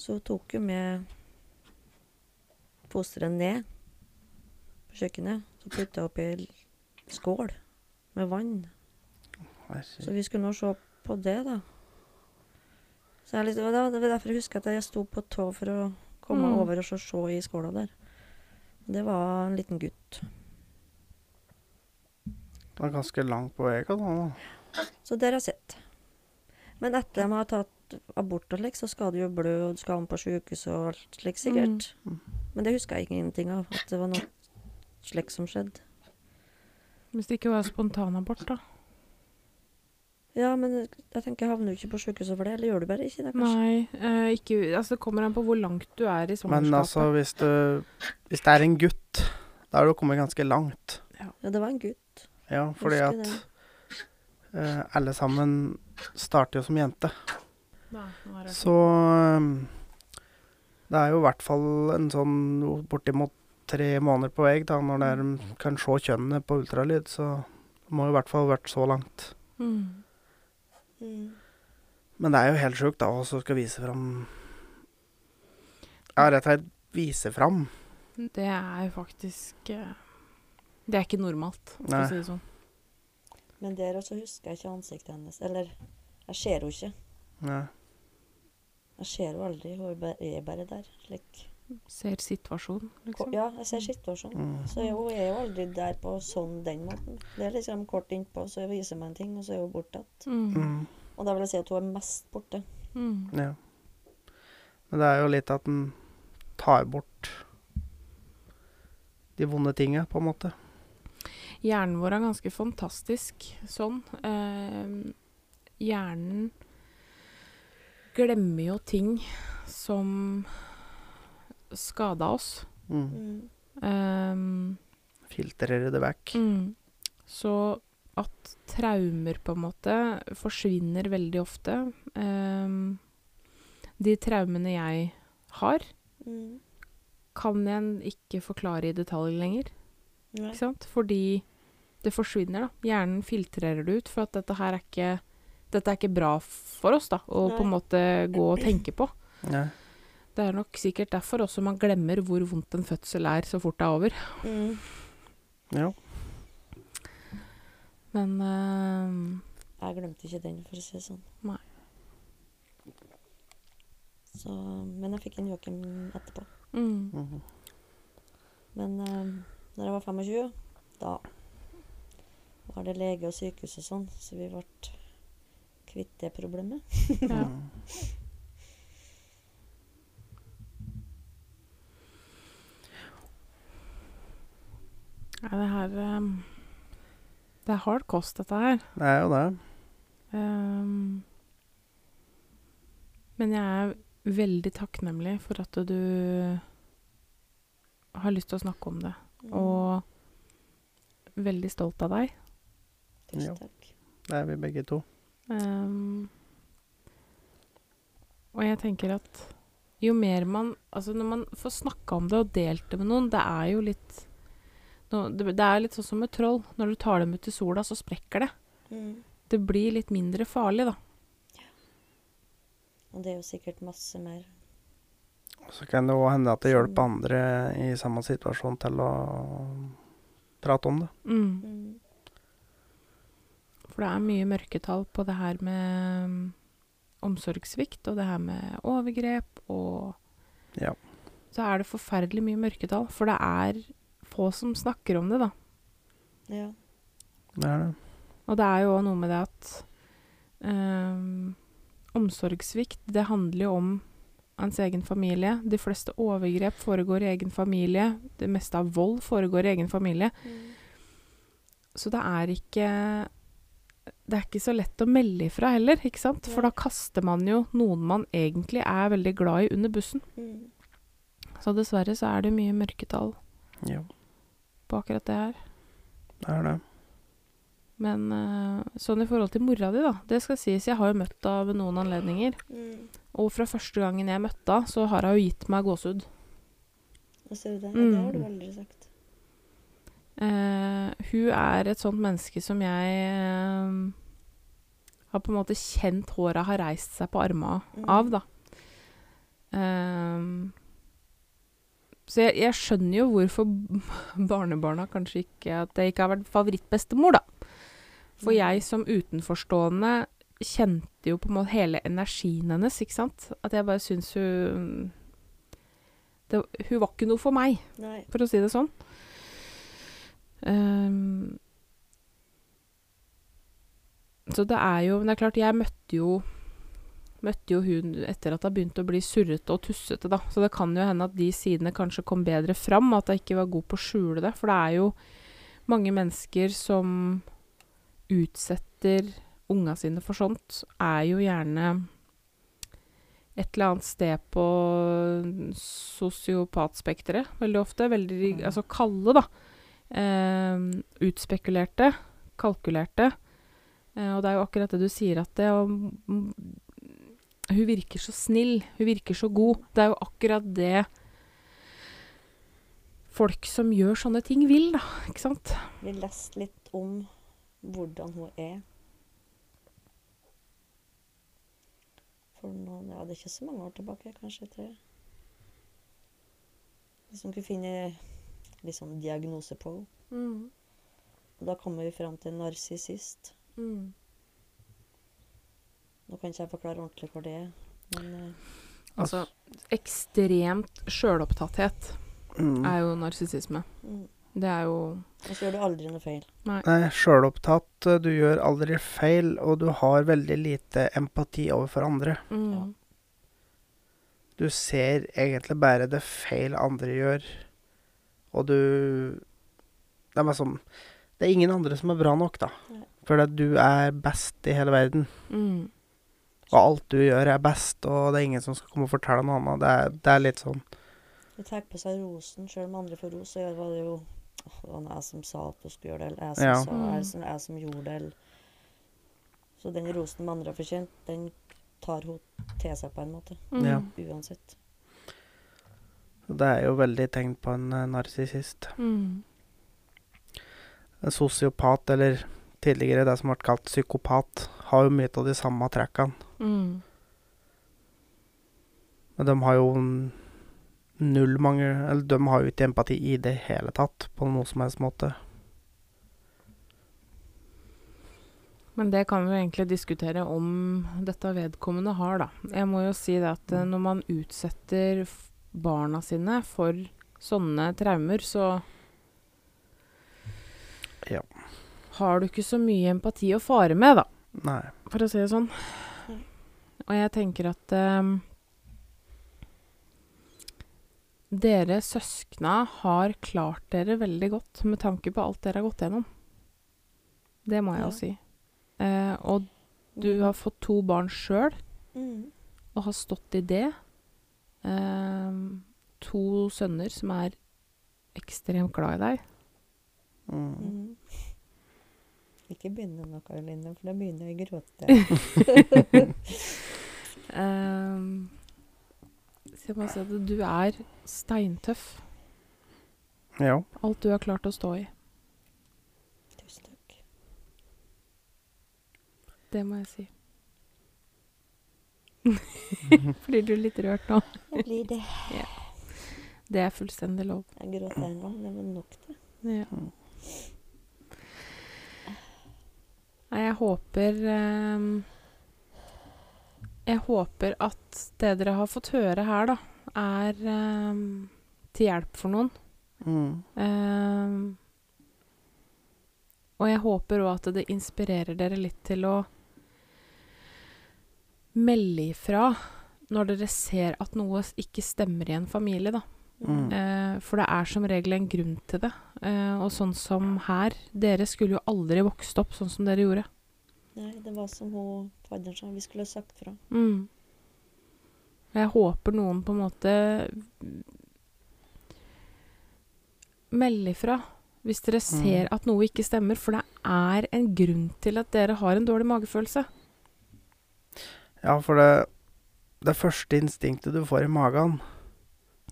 Så hun tok jo med fosteret ned på kjøkkenet. Så putta jeg oppi skål med vann. Så vi skulle nå se på det, da. Så jeg liksom, det var derfor jeg husker at jeg sto på tå for å komme Mm. over og så se i skåla der. Det var en liten gutt. Det var ganske langt på vei. Da. Så det har jeg sett. Men etter de har tatt abort og slik, så skal du jo blø, og du skal ha på sykehus og alt slik, sikkert. Mm. Men det husker jeg ikke ingenting av, at det var noe slikt som skjedde. Hvis det ikke var spontanabort, da. Ja, men jeg tenker, havner du ikke på sjukehuset for det, eller gjør du bare ikke det, kanskje? Nei, eh, ikke Altså, det kommer an på hvor langt du er i Men altså, hvis, du, hvis det er en gutt, da er du kommet ganske langt. Ja, det var en gutt. Ja, fordi at at eh, alle sammen starter jo som jente. Nei, er Så um, det er jo i hvert fall en sånn bortimot tre måneder på vei da, når er, de kan se kjønnene på ultralyd. Så det må jo i hvert fall ha vært så langt. Mm. Mm. Men det er jo helt sjukt da, også skal vise fram Ja, rett og slett vise fram. Det er jo faktisk eh, Det er ikke normalt, for å si det sånn. Men der også husker jeg ikke ansiktet hennes. Eller, jeg ser henne ikke. Nei. Jeg ser henne aldri. Hun er bare, er der. Slik. Ser situasjonen, liksom. Ja, jeg ser situasjonen. Mm. Så hun er jo aldri der på sånn den måten. Det er liksom kort innpå, så jeg viser meg en ting, og så er hun borte igjen. Mm. Mm. Og da vil jeg si at hun er mest borte. Mm. ja. Men det er jo litt at en tar bort de vonde tinga, på en måte. Hjernen vår er ganske fantastisk sånn. Eh, hjernen glemmer jo ting som skada oss. Mm. Um, Filtrerer det vekk. mm. Så at traumer på en måte forsvinner veldig ofte. Um, de traumene jeg har, Mm. kan jeg ikke forklare i detalj lenger. Ikke sant? Fordi det forsvinner, da. Hjernen filtrerer det ut, for at dette her er ikke dette er ikke bra for oss, da, å på en måte gå og tenke på. Nei. Det er nok sikkert derfor også man glemmer hvor vondt en fødsel er så fort det er over. Mm. ja. Men uh, Jeg glemte ikke den, for å si det sånn. Nei. Så, men jeg fikk en Joakim etterpå. mm, Mhm. Men uh, når jeg var 25, da var det lege og sykehus og sånn, så vi ble kvitt det problemet. ja. Ja, det her um, Det er hard kost, dette her. Det er jo det. Um, men jeg er veldig takknemlig for at du har lyst til å snakke om det. Mm. Og veldig stolt av deg. Tusen Ja. takk. Det er vi begge to. Um, og jeg tenker at jo mer man Altså når man får snakka om det og delt det med noen, det er jo litt no, det, det er litt sånn som med troll. Når du tar dem ut i sola, så sprekker det. Mm. Det blir litt mindre farlig, da. Og det er jo sikkert masse mer. Så kan det òg hende at det hjelper andre i samme situasjon til å prate om det. Mm. For det er mye mørketall på det her med mm, omsorgssvikt, og det her med overgrep, og Ja. Så er det forferdelig mye mørketall. For det er få som snakker om det, da. Ja. Det er det. Og det er jo òg noe med det at um, omsorgssvikt, det handler jo om hans egen familie. De fleste overgrep foregår i egen familie. Det meste av vold foregår i egen familie. Mm. Så det er ikke Det er ikke så lett å melde ifra heller, ikke sant? For da kaster man jo noen man egentlig er veldig glad i, under bussen. Mm. Så dessverre så er det mye mørketall Ja, på akkurat det her. det er det. Men eh, sånn i forhold til mora di, da. Det skal sies, jeg har jo møtt henne ved noen anledninger. Mm. Og fra første gangen jeg møtte henne, så har hun jo gitt meg gåsehud. Og ser du det? mm. det har du aldri sagt. Eh, hun er et sånt menneske som jeg uh, har på en måte kjent håra har reist seg på armene Mm. av, da. Eh, så jeg, jeg skjønner jo hvorfor barnebarna kanskje ikke At det ikke har vært favorittbestemor, da. For Mm. jeg som utenforstående kjente jo på en måte hele energien hennes, ikke sant. At jeg bare syns hun det, Hun var ikke noe for meg Nei. for å si det sånn. Ehm, så det er jo Men det er klart, jeg møtte jo Møtte jo hun etter at hun begynte å bli surrete og tussete, da. Så det kan jo hende at de sidene kanskje kom bedre fram, at jeg ikke var god på å skjule det. For det er jo mange mennesker som utsetter unga sine for sånt, er jo gjerne et eller annet sted på sosiopatspekteret, veldig ofte. Veldig Mm. altså kalde, da. Eh, utspekulerte, kalkulerte. Eh, og det er jo akkurat det du sier, at det å Hun virker så snill, hun virker så god. Det er jo akkurat det folk som gjør sånne ting, vil, da. Ikke sant? Vi leste litt om hvordan hun er. For noen, ja, det er ikke så mange år tilbake, kanskje tre. hun kunne finne litt sånn diagnose på henne. Mm. Og da kommer vi fram til narsissist. Mm. Nå kan ikke jeg forklare ordentlig hva det er, men eh, Altså, ekstremt sjølopptatthet Mm. er jo narsissisme. mm. Det er jo Og så gjør du aldri noe feil. Nei, sjølopptatt, du gjør aldri feil, og du har veldig lite empati overfor andre. mm. Ja. Du ser egentlig bare det feil andre gjør, og du Det er bare sånn Det er ingen andre som er bra nok, da. For at du er best i hele verden. Mm. Og alt du gjør, er best, og det er ingen som skal komme og fortelle noe annet. Det er, det er litt sånn Du tar på seg rosen, sjøl om andre får ros, så var det jo åh, Det var jeg som sa at du skulle gjøre det, eller jeg som Ja. sa, Mm. jeg som, jeg som gjorde det. Eller. Så den rosen de andre har fortjent, den tar hun til seg på en måte. Mm. Ja. Uansett. Det er jo veldig tegn på en uh, narsissist. Mm. En sosiopat, eller tidligere det som ble kalt psykopat, har jo mye av de samme trekkene. Mm. Men de har jo null mange Eller de har jo ikke empati i det hele tatt, på noen som helst måte. Men det kan vi jo egentlig diskutere om dette vedkommende har, da. Jeg må jo si det at eh, når man utsetter barna sine for sånne traumer, så Ja. har du ikke så mye empati å fare med, da. Nei. For å si det sånn. Og jeg tenker at um, dere søskna har klart dere veldig godt med tanke på alt dere har gått gjennom. Det må jeg Ja. si. Eh, og du har fått to barn sjøl, mm. og har stått i det. Eh, to sønner som er ekstremt glad i deg. Mm. Mm. Ikke begynne nå, Karoline, for da begynner jeg å gråte. Ehm, så jeg må si at du er steintøff. Ja. Alt du har klart å stå i. Tusen takk. Det må jeg si. Blir du litt rørt nå? Jeg blir det. Det er fullstendig lov. Jeg gråter en gang. Det var nok, det. Ja. Nei, jeg håper um, Jeg håper at det dere har fått høre her, da, er um, til hjelp for noen. Mm. Um, og jeg håper òg at det inspirerer dere litt til å melde ifra når dere ser at noe ikke stemmer i en familie, da. Mm. Eh, for det er som regel en grunn til det. Eh, og sånn som her Dere skulle jo aldri vokst opp sånn som dere gjorde. Nei, det var som hun fadderen sa. Vi skulle ha sagt fra. Mm. Jeg håper noen på en måte melder ifra hvis dere ser at noe ikke stemmer, for det er en grunn til at dere har en dårlig magefølelse. Ja, for det, det første instinktet du får i magen,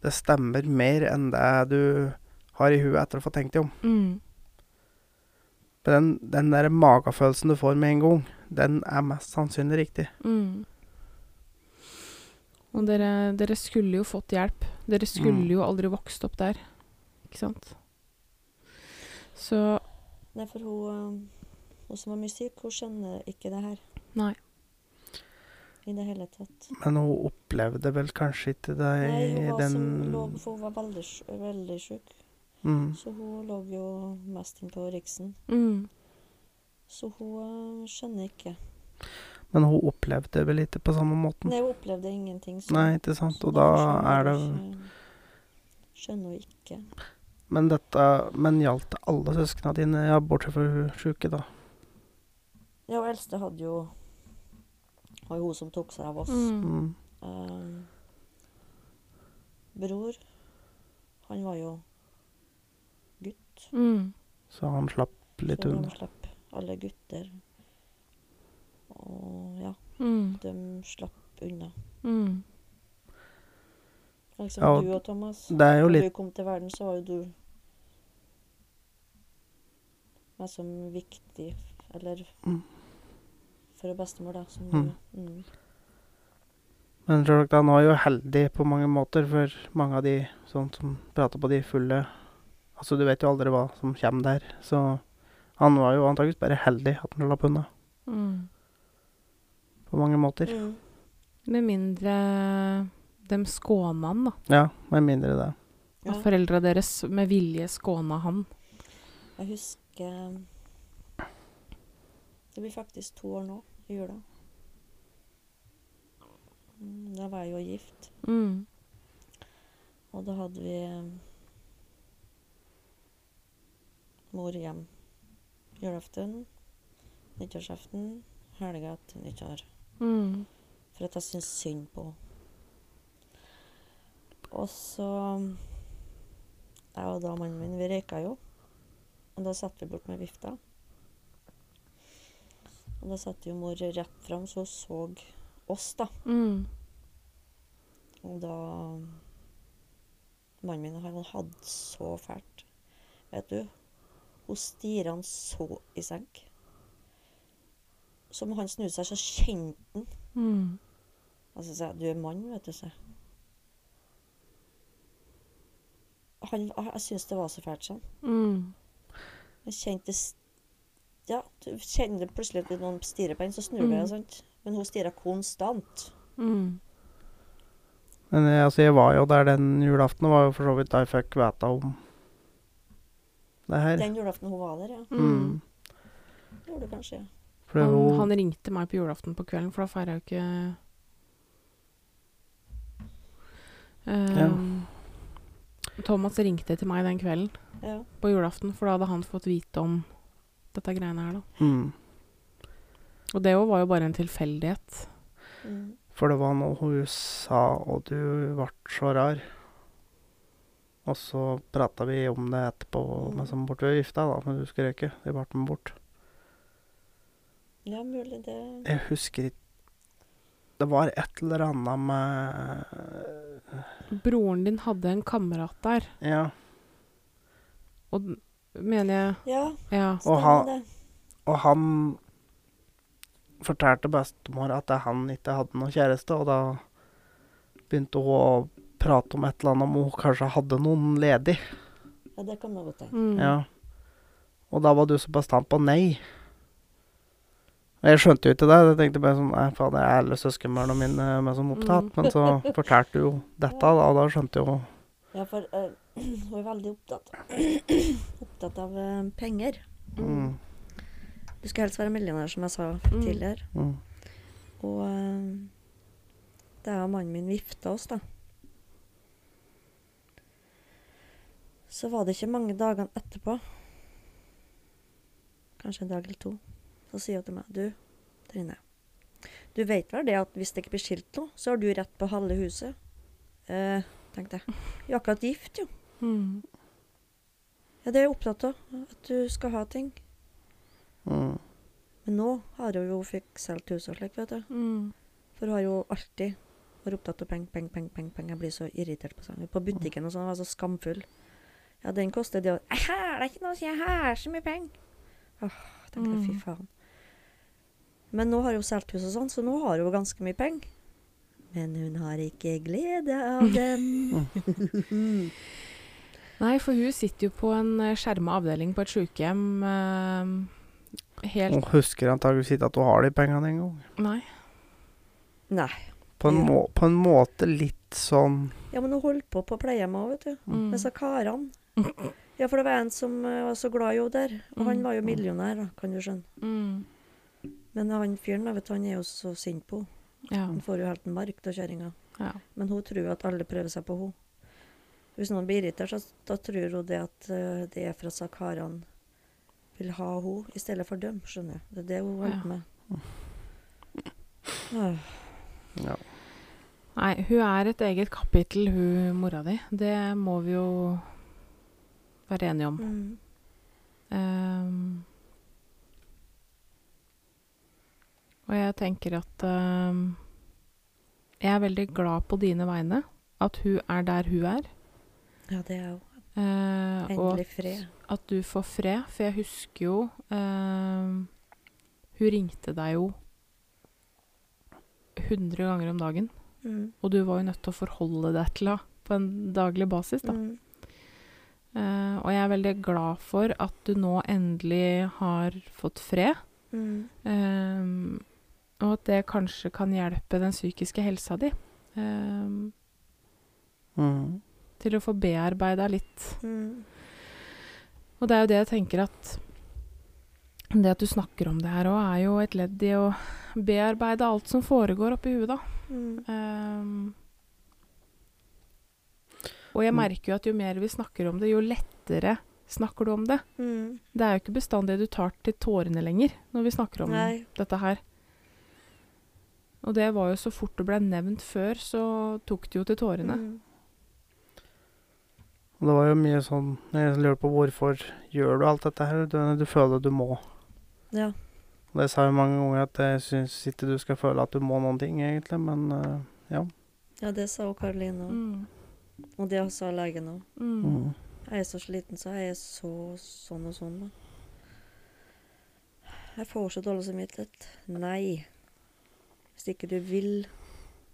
det stemmer mer enn det du har i huet etter å få tenkt deg om. Mm. Den, den der magefølelsen du får med en gang, den er mest sannsynlig riktig. Mm. Og dere, dere skulle jo fått hjelp. Dere skulle Mm. jo aldri vokst opp der. Ikke sant? Så Nei, for hun, eh, hun som var mye syk, hun skjønner ikke det her Nei. I det hele tatt. Men hun opplevde vel kanskje ikke det Nei, hun i den som, lå, for hun var veldig, veldig syk. mm. Så hun lå jo mest inn på Riksen. mm. Så hun eh, skjønner ikke. Men hun opplevde vel ikke på samme måten. Nei, hun opplevde ingenting. så- Nei, ikke sant. Og da er det hun Skjønner hun ikke. Men dette Men gjaldt det alle søsknene dine, ja, bortsett fra hun sjuke, da? Ja, og eldste hadde jo var jo hun som tok seg av oss. Mm. Eh, bror, han var jo gutt. Mm. Så han slapp litt så Han slapp alle gutter. Og ja, Mm. de slapp unna. Mm. Liksom Ja, du og Thomas. Det er jo Når litt du kom til verden, så var jo du meg som viktig, eller Mm. For bestemor, da. Som Mm. mm. Men selvsagt, han var jo heldig på mange måter, for mange av de sånn som prater på de fulle Altså, du vet jo aldri hva som kommer der. Så han var jo antakeligvis bare heldig at han slapp unna, Mm. på mange måter. Mm. Med mindre dem skåna han, da. Ja, med mindre det. Ja. At foreldra deres med vilje skåna han. Jeg husker Det blir faktisk to år nå, i jula. Mm, Da var jeg jo gift, Mm. og da hadde vi eh, mor hjem julaften, nyttårsaften, helga til nyttår. Mm. For at jeg syns synd på henne. Og så Jeg og da mannen min, vi røyka jo. Og da satt vi bort med vifta. Og da satt jo mor rett fram, så hun så oss, da. Mm. Og da Mannen min han hadde så fælt. Vet du. Hun stirra han så i senk. Som han snudde seg, så kjente han Mm. Og så sa jeg, du er mann, vet du, sa jeg. Han, jeg syns det var så fælt sånn. Mm. Jeg kjente s- Ja, du kjenner plutselig at noen stirrer på en, så snur du deg, og sånt. Men hun stirra konstant. Mm. Men jeg, altså, jeg var jo der den julaften, og var jo for så vidt da jeg fikk vite om det her. Den julaften hun var der, ja. Mm. Gjorde du kanskje, ja. Han, hun, han ringte meg på julaften på kvelden, for da feira jeg jo ikke Ehm, Thomas ringte til meg den kvelden ja. på julaften, for da hadde han fått vite om dette greiene her, da. mm, Og det òg var jo bare en tilfeldighet. Mm. For det var noe hun sa, og du ble så rar. Og så prata vi om det etterpå, Mm. med som borte ved vifta, da, men du skulle røyke. Vi ble med bort. Ja, mulig det Jeg husker ikke Det var et eller annet med Broren din hadde en kamerat der, Ja. og mener jeg Ja, Ja. Og han- det. Og han fortalte bestemor at han ikke hadde noen kjæreste, og da begynte hun å prate om et eller annet om hun kanskje hadde noen ledig. Ja, det kan man godt tenke. Mm. Ja. Og da var du så bastant på nei. Og jeg skjønte jo ikke det. Jeg tenkte bare sånn Nei, faen, det er alle søskenbarna mine som som opptatt. Mm. Men så fortalte du jo dette, da, og da skjønte jo Ja, for eh, hun er veldig opptatt, opptatt av eh, penger. mm, Du skal helst være millionær, som jeg sa Mm. tidligere. mm, Og eh, det er jo mannen min gifta oss, da. Så var det ikke mange dagene etterpå, kanskje en dag eller to, så sier hun til meg Du, Trine. Du vet vel det at hvis det ikke blir skilt nå, så har du rett på halve huset? Eh, tenkte jeg. Vi er akkurat gift, jo. Mm. Ja, det er jeg opptatt av. At du skal ha ting. mm, Men nå har hun jo fikk solgt huset og slik, vet du. Mm. For hun har jo alltid vært opptatt av penger, penger, penger. Peng, peng. Jeg blir så irritert på sånn. På butikken og sånn, jeg var så skamfull. Ja, den koster det å Jeg har da ikke noe, så jeg har så mye penger. Åh, jeg, fy Mm. faen. Men nå har hun solgt huset og sånn, så nå har hun ganske mye penger. Men hun har ikke glede av dem. Nei, for hun sitter jo på en eh, skjerma avdeling på et sykehjem. eh, helt Hun husker antakeligvis ikke at hun har de pengene engang. Nei. Nei. På, en må, på en måte litt sånn Ja, men hun holdt på på pleiehjemmet òg, vet du. Mm. Med disse karene. Ja, for det var en som eh, var så glad i henne der. Og han Mm. var jo millionær, da, kan du skjønne. Mm. Men han fyren vet du, han er jo så sint på henne. Ja. Han får jo helt en mark av kjerringa. ja. Men hun tror at alle prøver seg på henne. Hvis noen blir irritert, så da tror hun det at eh, det er for at sakarene vil ha henne i stedet for dem. Skjønner du. Det er det hun holder Ja. på med. Åh, ja. Nei, hun er et eget kapittel, hun mora di. Det må vi jo være enige om. Mm. Um, og jeg tenker at um, Jeg er veldig glad på dine vegne. At hun er der hun er. Ja, det er jo eh, endelig fred. Og at du får fred. For jeg husker jo eh, Hun ringte deg jo 100 ganger om dagen. Mm. Og du var jo nødt til å forholde deg til henne på en daglig basis. da. Mm. Uh, og jeg er veldig glad for at du nå endelig har fått fred. Mm. Um, og at det kanskje kan hjelpe den psykiske helsa di Um, Mm. Til å få bearbeida litt. Mm. Og det er jo det jeg tenker at Det at du snakker om det her òg, er jo et ledd i å bearbeide alt som foregår oppi huet, da. Mm. Um, og jeg Mm. merker jo at jo mer vi snakker om det, jo lettere snakker du om det. Mm. Det er jo ikke bestandig du tar til tårene lenger når vi snakker om Nei. dette her. Og det var jo så fort det ble nevnt før, så tok det jo til tårene. Mm. Og det var jo mye sånn Jeg lurer på hvorfor gjør du alt dette her? Du, du føler du må. Ja. Og det sa jeg mange ganger at jeg syns ikke du skal føle at du må noen ting, egentlig, men uh, ja. ja, det sa jo Karoline òg. Mm. Og det sa legen òg. Mm. Mm. Jeg er så sliten, så jeg er så sånn og sånn. Da. Jeg får så dårlig samvittighet. Nei. Hvis ikke du vil,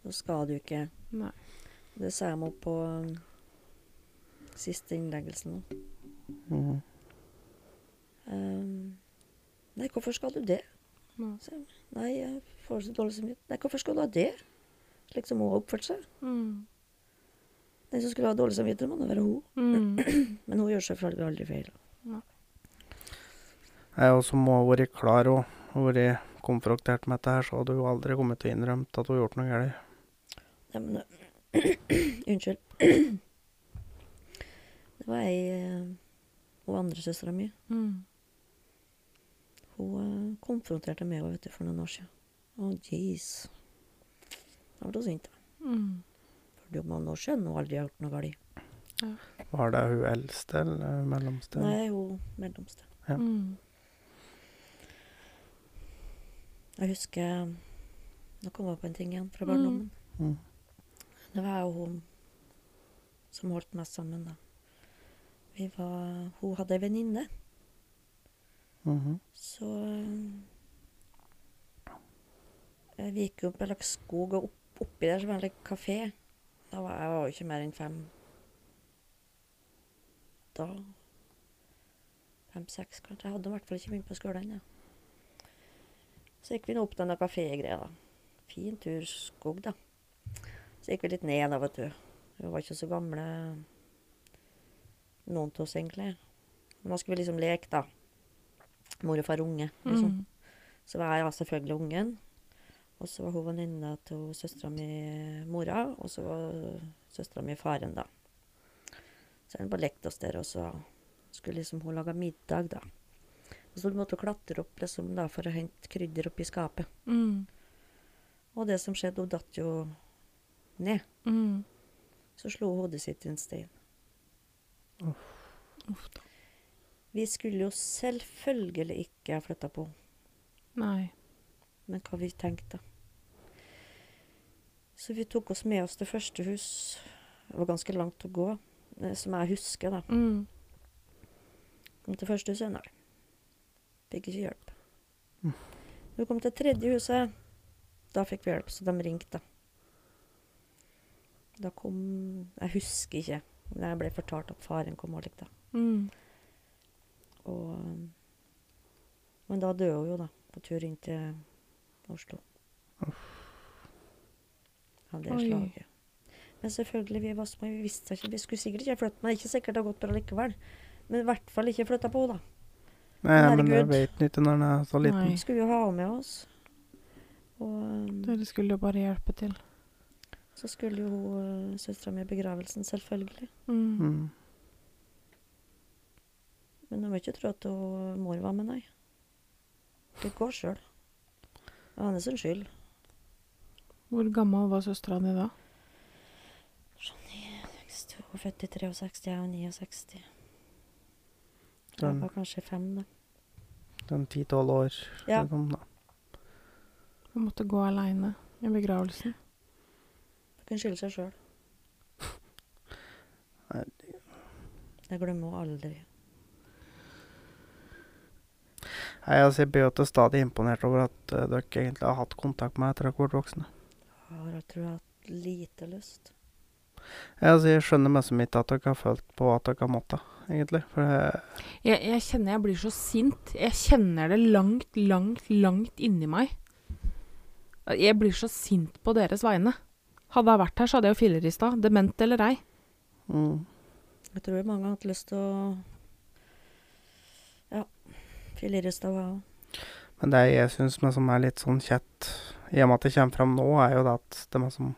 så skal du ikke. Nei. Det sa jeg meg på siste innleggelsen nå. Mm. Um, nei, hvorfor skal du det? Nei. jeg. Nei, jeg får så dårlig samvittighet. Nei, hvorfor skal du ha det? Slik som hun har oppført seg. Mm. Den som skulle ha dårlig samvittighet, må da være hun. Mm. Men hun gjør selvfølgelig aldri feil. Jeg også må ha vært klar og og vært konfrontert med dette her, så hadde hun aldri kommet til å innrømme at hun har gjort noe galt. Nei, men Unnskyld. Det var ei og andresøstera andre søstera mi. Mm. Hun eh, konfronterte meg vet du, for noen år siden. Å, jeez. Da ble hun sint. Mm. For jo mange år siden hun aldri har gjort noe galt. Var det hun eldste eller mellomste? Nei, hun mellomste. Ja. Mm. Jeg husker Nå kom jeg på en ting igjen fra Mm. barndommen. Mm. Det var jo hun som holdt mest sammen, da. Vi var Hun hadde ei venninne, Mhm. så eh, Vi gikk jo opp en slags skog, og opp, oppi der så var det en kafé. Da var jeg var jo ikke mer enn fem Da Fem-seks, kanskje. Jeg hadde i hvert fall ikke begynt på skolen ennå. Så gikk vi nå opp denne kafégreia, da. Fin tur, skog, da. Så gikk vi litt ned, da, vet du. Vi var ikke så gamle, noen av oss, egentlig. Da skulle vi liksom leke, da. Mor og far unge, liksom. Mm. Så var jeg selvfølgelig ungen. Og så var hun venninna til søstera mi, mora, og så var søstera mi faren, da. Så vi bare lekte oss der, og så skulle liksom hun lage middag, da. Og så måtte hun klatre opp liksom, da, for å hente krydder oppi skapet. Mm. Og det som skjedde, hun datt jo ned. Mm. Så slo hodet sitt i en stein. Uff da. Vi skulle jo selvfølgelig ikke ha flytta på henne. Nei. Men hva vi tenkte. Så vi tok oss med oss til første hus. Det var ganske langt å gå, eh, som jeg husker, da. Mm. Kom til første huset, nei. Fikk ikke hjelp. Når vi kom til tredje huset, da fikk vi hjelp, så de ringte. Da kom Jeg husker ikke, men jeg ble fortalt at faren kom og likte. Mm. Og, men da døde hun jo, da. På tur inn til Oslo. Av det Oi. slaget. Men selvfølgelig, vi var små. Vi visste ikke. Vi skulle sikkert ikke flytte, er ikke sikkert det har gått bra likevel. Men i hvert fall ikke flytta på henne, da. Nei, men det vet ikke når den er så liten. Nei. Vi skulle jo ha henne med oss. Og um, Dere skulle jo bare hjelpe til. Så skulle jo hun søstera mi i begravelsen, selvfølgelig. Mm. Mm. Men hun må ikke tro at hun, mor var med, nei. Det går sjøl. Det var hennes skyld. Hvor gammel var søstera di da? Hun var født i 63, jeg var 69. Den- Jeg var kanskje fem, da. Den ti-tolv år. Ja. Kom, da. Hun måtte gå aleine i begravelsen. Kan skylde seg sjøl. Herregud. Jeg glemmer henne aldri. Nei, altså, jeg blir jo til stadig imponert over at uh, dere egentlig har hatt kontakt med meg etter at dere ble voksne. Jeg har, jeg tror jeg har hatt lite lyst. Ja, altså, jeg skjønner mest ikke at dere har følt på at dere har måttet, egentlig. For det, Jeg, jeg kjenner jeg blir så sint. Jeg kjenner det langt, langt, langt inni meg. Jeg blir så sint på deres vegne. Hadde jeg vært her, så hadde jeg jo fillerista. Dement eller ei. mm, Jeg tror mange har hatt lyst til å Ja. Fillerista var òg. Men det jeg syns som er litt sånn kjett, i og med at det kommer fram nå, er jo det at de er som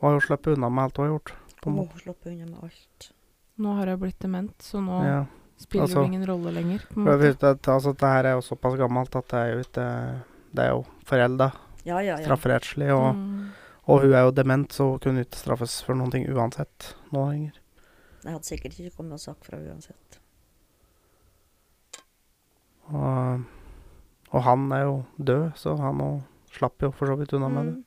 Hun har jo sluppet unna med alt hun har gjort. Hun har sluppet unna med alt. Nå har jeg blitt dement, så nå Ja. spiller altså- det ingen rolle lenger. På en måte. vet at, altså, det her er jo såpass gammelt at det er jo ikke Det er jo forelda, Ja, ja, ja. strafferettslig, og, Mm. og hun er jo dement, så hun kunne ikke straffes for noen ting uansett nå lenger. Jeg hadde sikkert ikke kommet og sagt fra uansett. Og, og han er jo død, så han òg slapp jo for så vidt unna med det. Mm.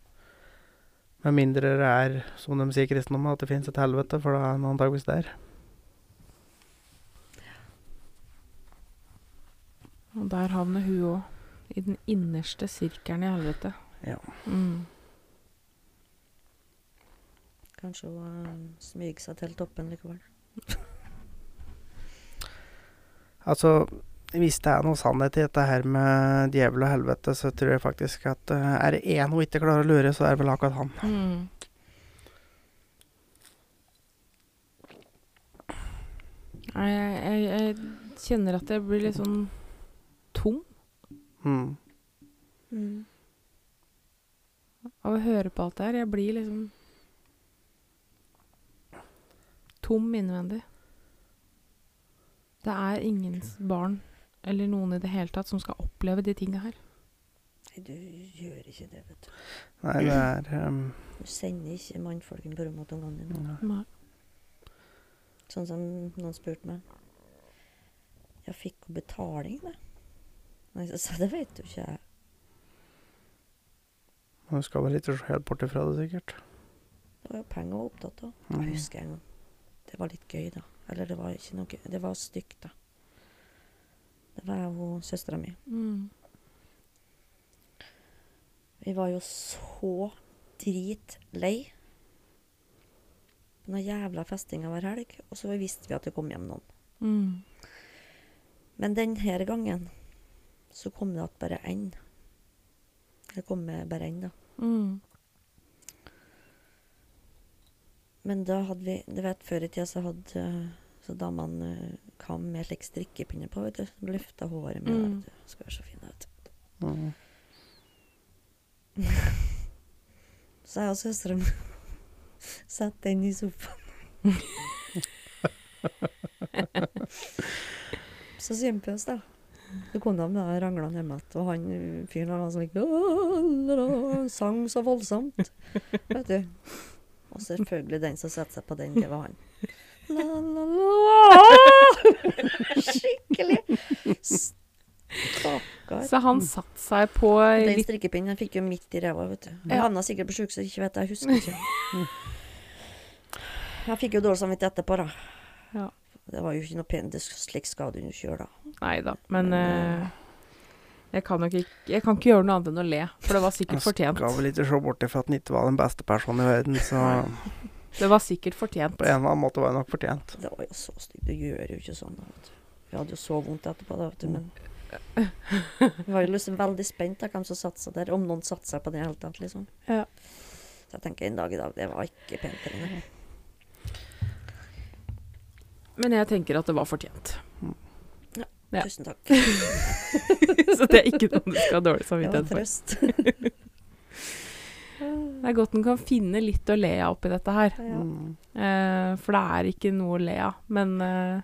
Med mindre det er, som de sier i kristendommen, at det finnes et helvete, for da er han antakeligvis der. Og der havner hun òg. I den innerste sirkelen i helvete. Ja. Mm. Kanskje hun smyger seg til toppen likevel. Altså, hvis det er noe sannhet i dette her med djevel og helvete, så tror jeg faktisk at uh, er det én hun ikke klarer å lure, så er det vel akkurat han. Mm. Jeg, jeg, jeg kjenner at jeg blir litt sånn tom Mm. Mm. Av å høre på alt det her. Jeg blir liksom tom innvendig. Det er ingens barn eller noen i det hele tatt som skal oppleve de tinga her. Nei, du gjør ikke det, vet du. Nei, det er um... Du sender ikke mannfolken på rommet til ungene dine. Nei. Sånn som noen spurte meg. Jeg fikk betaling, det. Nei, så sa det vet du ikke jeg. Du skal vel ikke se helt bort ifra det, sikkert. Det var jo penger jeg var opptatt av. Mm. Jeg husker en gang. Det var litt gøy, da. Eller det var ikke noe gøy. Det var stygt, da. Det var jeg og søstera mi. Mm. Vi var jo så dritlei. På noen jævla festinger hver helg. Og så visste vi at det kom hjem noen. Mm. Men denne gangen så kom det at bare én. Det kom med bare inn, da. Mm. Men da hadde vi Du vet, før i tida så hadde så damene eh, kam med slik strikkepinne på, vet du. Som løfta håret med. Mm. vet du. Skal være så fin, vet du. Mm. Så jeg og søstera mi satte den i sofaen. så synd på oss, da. Så kom de da hjem igjen, og han fyren han var sånn like, sang så voldsomt, vet du. Og selvfølgelig den som setter seg på den, det var han. La, la, la. Skikkelig. Stakkar. Så han satte seg på Den strikkepinnen fikk jo midt i ræva, vet du. Jeg havna sikkert på sjukehuset, ikke vet jeg, husker ikke. Jeg fikk jo dårlig samvittighet etterpå, da. Ja. Det var jo ikke noe pent, slik skal du ikke gjøre, da. Nei da, men eh, jeg kan nok ikke Jeg kan ikke gjøre noe annet enn å le, for det var sikkert fortjent. Jeg skal vel ikke se bort ifra at han ikke var den beste personen i verden, så Det var sikkert fortjent. på en eller annen måte var det nok fortjent. Det var jo så stygt. Du gjør jo ikke sånn, vet du. Vi hadde jo så vondt etterpå, da, vet du, men Vi var jo liksom veldig spent på hvem som satsa der, om noen satsa på det i det hele tatt, liksom. Ja. Så jeg tenker en dag i dag, det var ikke pent. Eller. Men jeg tenker at det var fortjent. Ja. Tusen takk. Så det er ikke noe du skal ha dårlig Det var samvittighet for. trøst. Det er godt en kan finne litt å le av oppi dette her. Ja. Eh, for det er ikke noe å le av. Men eh,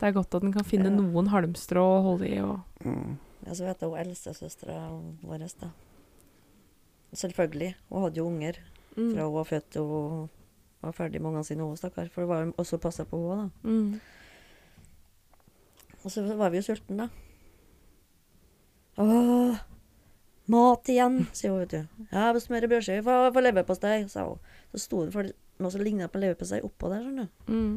det er godt at en kan finne Ja. noen halmstrå å holde i. Og, Mm. Ja, så vet jeg hun eldstesøstera vår, da. Selvfølgelig. Hun hadde jo unger Mm. fra hun var født og var ferdig med ungene sine, hun stakkar. For det var jo også passa på henne, da. Mm. Og så var vi jo sultne, da. Åh, mat igjen, sier hun, vet du. Ja, vi smører og brødskive for, for leverpostei, sa hun. Så sto det for noe som ligna på leverpostei oppå der, skjønner du. Mm.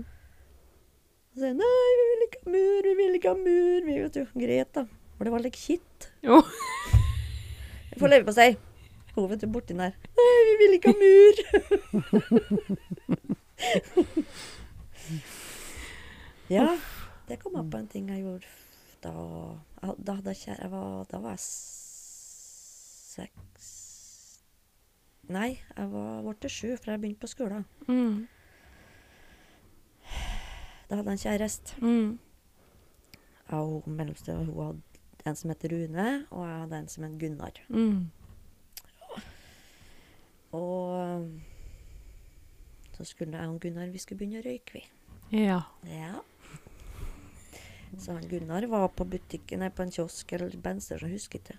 Så sier nei, vi vil ikke ha mur, vi vil ikke ha mur, vi, vet du. Greit, da. For det var litt kitt. Jo. Jeg får leverpostei. Hun, vet du, borti der. Nei, vi vil ikke ha mur. ja, det kom jeg på en ting jeg gjorde da jeg Da hadde jeg kjære... Jeg var, da var jeg seks Nei, jeg var ble sju, for jeg begynte på skolen. Mm. Da hadde jeg en kjæreste. Mm. Jeg og hun mellomste hun hadde en som het Rune, og jeg hadde en som het Gunnar. Mm. Og så skulle jeg og Gunnar vi skulle begynne å røyke, vi. Ja. Ja. Så han Gunnar var på butikken, nei, på en kiosk eller bensinstasjon, jeg husker ikke,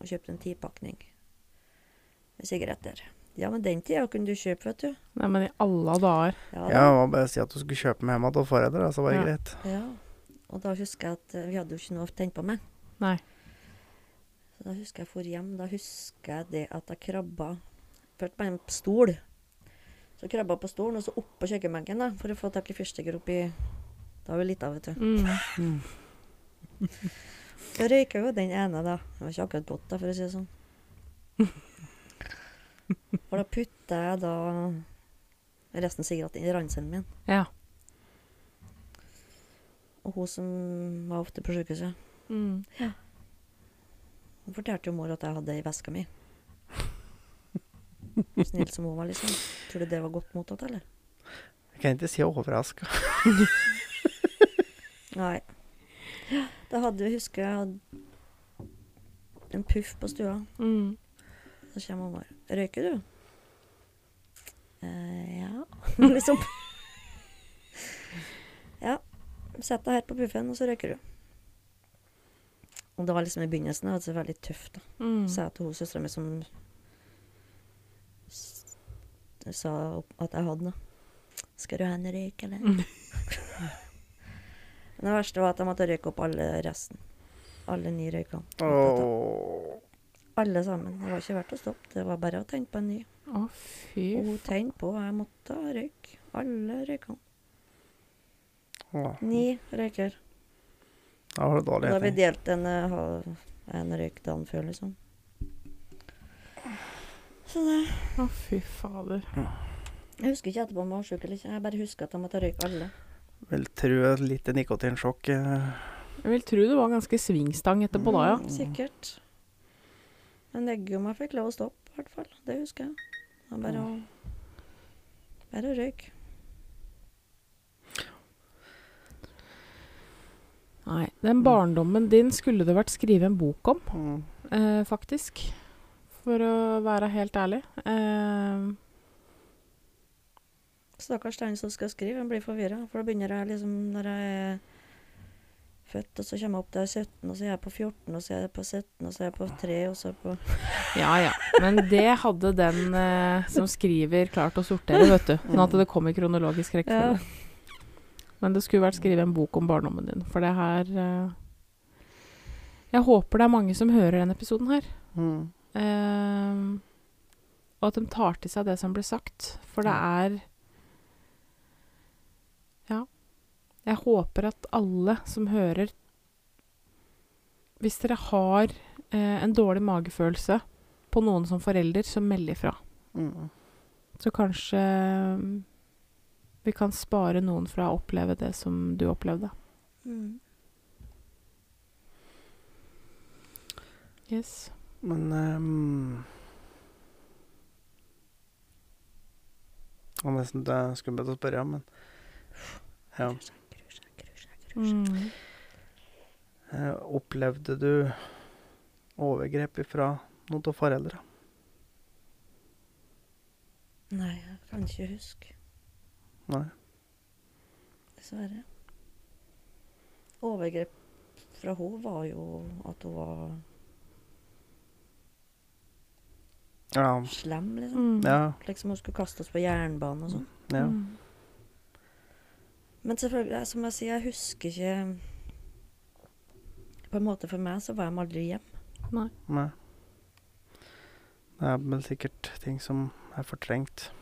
og kjøpte en tipakning med sigaretter. Ja, men den tida kunne du kjøpe, vet du. Nei, men i alle dager. Ja, Ja, det var bare å si at du skulle kjøpe med hjem til foreldre, så var det Ja. greit. ja. Og da husker jeg at eh, vi hadde jo ikke noe å tenne på med. Nei. Så da husker jeg for hjem, da husker jeg det at jeg krabba Først på en stol. Så krabba på stolen, og så opp på kjøkkenbenken da, for å få tak i fyrstikker oppi Da var vi lita, vet du. Mm. Så røyka jo den ene, da. Det var ikke akkurat godt, da, for å si det sånn. For da putta jeg da resten sigaretten i ransen min. Ja. Og hun som var ofte på sykehuset, Mm. hun fortalte jo mor at jeg hadde det i veska mi. Snill som hun var, liksom. Tror du det var godt mottatt, eller? Jeg kan ikke si overraska. Nei. Da hadde vi, husker jeg, hadde en puff på stua. Mm. Så kommer mamma. Røyker du? Eh, ja. liksom. Ja. Sett deg her på puffen, og så røyker du. Og det var liksom i begynnelsen. Det var så veldig tøft. da. Mm. Sa jeg til hun søstera mi som sa at jeg hadde noe. Skal du ha en røyk, eller? Men det verste var at jeg måtte røyke opp alle resten alle ni røykene. Alle sammen. Det var ikke verdt å stoppe. Det var bare å tenne på en ny. Å, fy Og hun tente på, og jeg måtte røyke. Alle røykene. Åh. Ni røyker. Var dårlig. Da har vi delt en, eh, en røyk dagen før, liksom. Så det Å, fy fader. Jeg husker ikke etterpå om jeg var sjuk eller ikke. Jeg bare husker at jeg måtte røyke alle. Vil tro et lite nikotinsjokk eh, Jeg vil tro det var ganske svingstang etterpå da, ja. Mm, sikkert. Men jeg fikk lov å stoppe, i hvert fall. Det husker jeg. Det var bare å Bare å røyke. Nei, den barndommen din skulle det vært skrevet en bok om, mm. eh, faktisk. For å være helt ærlig. Eh, Stakkars den som skal skrive, han blir forvirra. For da begynner jeg liksom når jeg er født, og så kommer jeg opp til jeg er 17, og så er jeg på 14, og så er jeg på 17, og så er jeg på 3, og så på ja ja. Men det hadde den eh, som skriver klart å sortere, vet du. Sånn at det kom i kronologisk rekkefølge. Men det skulle vært skrevet en bok om barndommen din, for det her eh, Jeg håper det er mange som hører den episoden her. Mm. Eh, og at de tar til seg det som blir sagt. For det er Ja. Jeg håper at alle som hører Hvis dere har eh, en dårlig magefølelse på noen som forelder, så meld ifra. Mm. Så kanskje eh, vi kan spare noen fra å oppleve det som du opplevde. mm. Yes. Men um, Det var nesten det jeg skulle bedt å spørre om, men ja. Mm. Eh, opplevde du overgrep fra noen av foreldra? Nei, jeg kan ikke huske. Nei. Dessverre. Overgrep fra henne var jo at hun var Ja. slem, liksom. Mm. Ja. Liksom hun skulle kaste oss på jernbanen og sånn. ja. Mm. Men selvfølgelig, som jeg sier, jeg husker ikke På en måte for meg så var de aldri hjemme. Nei. Nei. Det er vel sikkert ting som er fortrengt.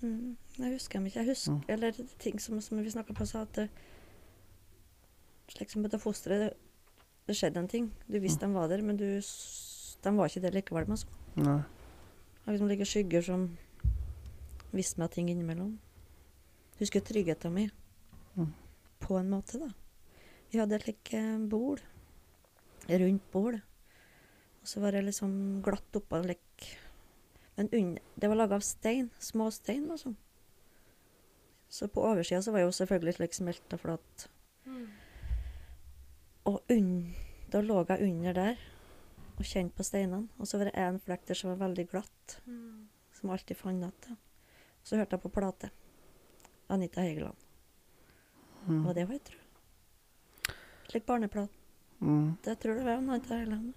Mm. Jeg husker dem ikke. Jeg husker, Mm. Eller ting som, som vi snakka på, sa at det, Slik som dette fosteret det, det skjedde en ting. Du visste de var der, men du, de var ikke der likevel. Men så. Nei. Det liksom ligger skygger som visste meg ting innimellom. Husker tryggheten min. Mm. På en måte, da. Vi hadde et like bol. rundt bol. Og så var det liksom glatt oppå like Men under, det var laga av stein. Små stein, altså. Så på oversida så var jo selvfølgelig slik smelta flat. Og unn, da lå jeg under der og kjente på steinene. Og så var det en flekk der som var veldig glatt, som jeg alltid fant igjen. Så hørte jeg på plate. Anita Heigeland. Mm. Og det var jeg tror. Slik barneplan. Mm. Det tror jeg var Anita Heigeland.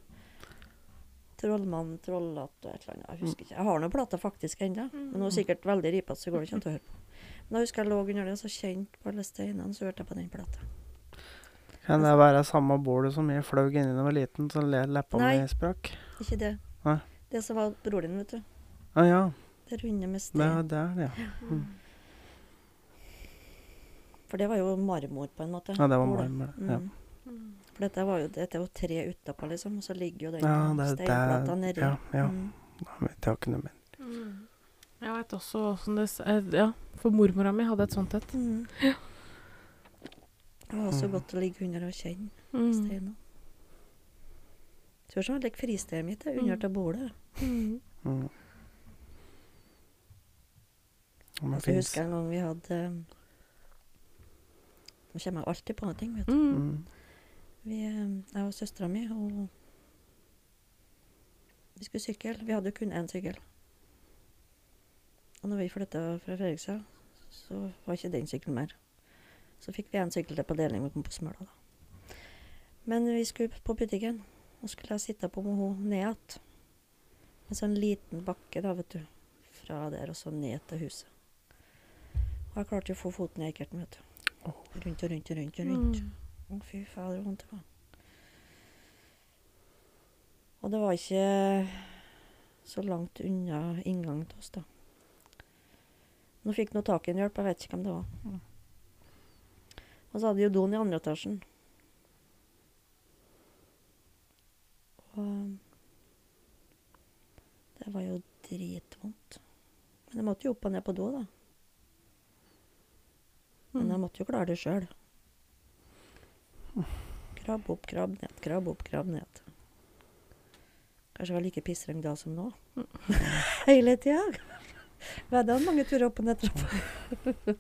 Trollmann, trollhatt og et eller annet. Jeg husker ikke. Jeg har noen plater faktisk ennå. Men hun er sikkert veldig ripete, så går det ikke an å høre på. Men jeg husker jeg lå under det og så kjente på alle steinene, så hørte jeg på den plata. Kan det være samme bordet som jeg fløy inni da jeg var liten, så le leppa Nei. mi sprakk? Ikke det. Nei. Det som var broren din, vet du. Ah, ja. Det runde med Det, stein. det er det, ja. For det var jo marmor, på en måte. Ja, det var marmor. marmor. Ja. Mm. For dette, var jo, dette er jo tre utapå, liksom, og så ligger jo den Ja, er steinplata det. nedi. Ja, ja. Mm. Jeg vet ikke noe mer. Jeg vet også åssen det eh, Ja, for mormora mi hadde et sånt et. Mm. Det var også Mm. godt å ligge under og kjenne Mm. Ser Tror som det ligger fristedet mitt det, under Mm. til bordet. Mm. Mm. Finnes husker en gang vi hadde Nå kommer jeg alltid på noe, ting, vet du. Mm. mm. Vi, um, jeg og søstera mi og Vi skulle sykle. Vi hadde jo kun én sykkel. Og når vi flytta fra Fredrikstad, så var ikke den sykkelen mer. Så fikk vi en sykkel til på deling. Kom på Smøla, da. Men vi skulle på butikken, og skulle jeg sitte på med henne ned igjen. En sånn liten bakke, da, vet du. Fra der og så ned til huset. Og jeg klarte jo å få foten i eikerten, vet du. Rundt og rundt og rundt og rundt. Mm. Å, fy fader, så vondt det var. Og det var ikke så langt unna inngangen til oss, da. Nå fikk nå tak i en hjelp, jeg vet ikke hvem det var. Mm. Og så hadde vi jo doen i andre etasjen. Og det var jo dritvondt. Men jeg måtte jo opp og ned på do, da. Men jeg måtte jo klare det sjøl. Krabb opp, krabb ned, krabb opp, krabb ned. Kanskje jeg var like pissreng da som nå. Hele tida. Hadde hatt mange turer opp og ned trappa.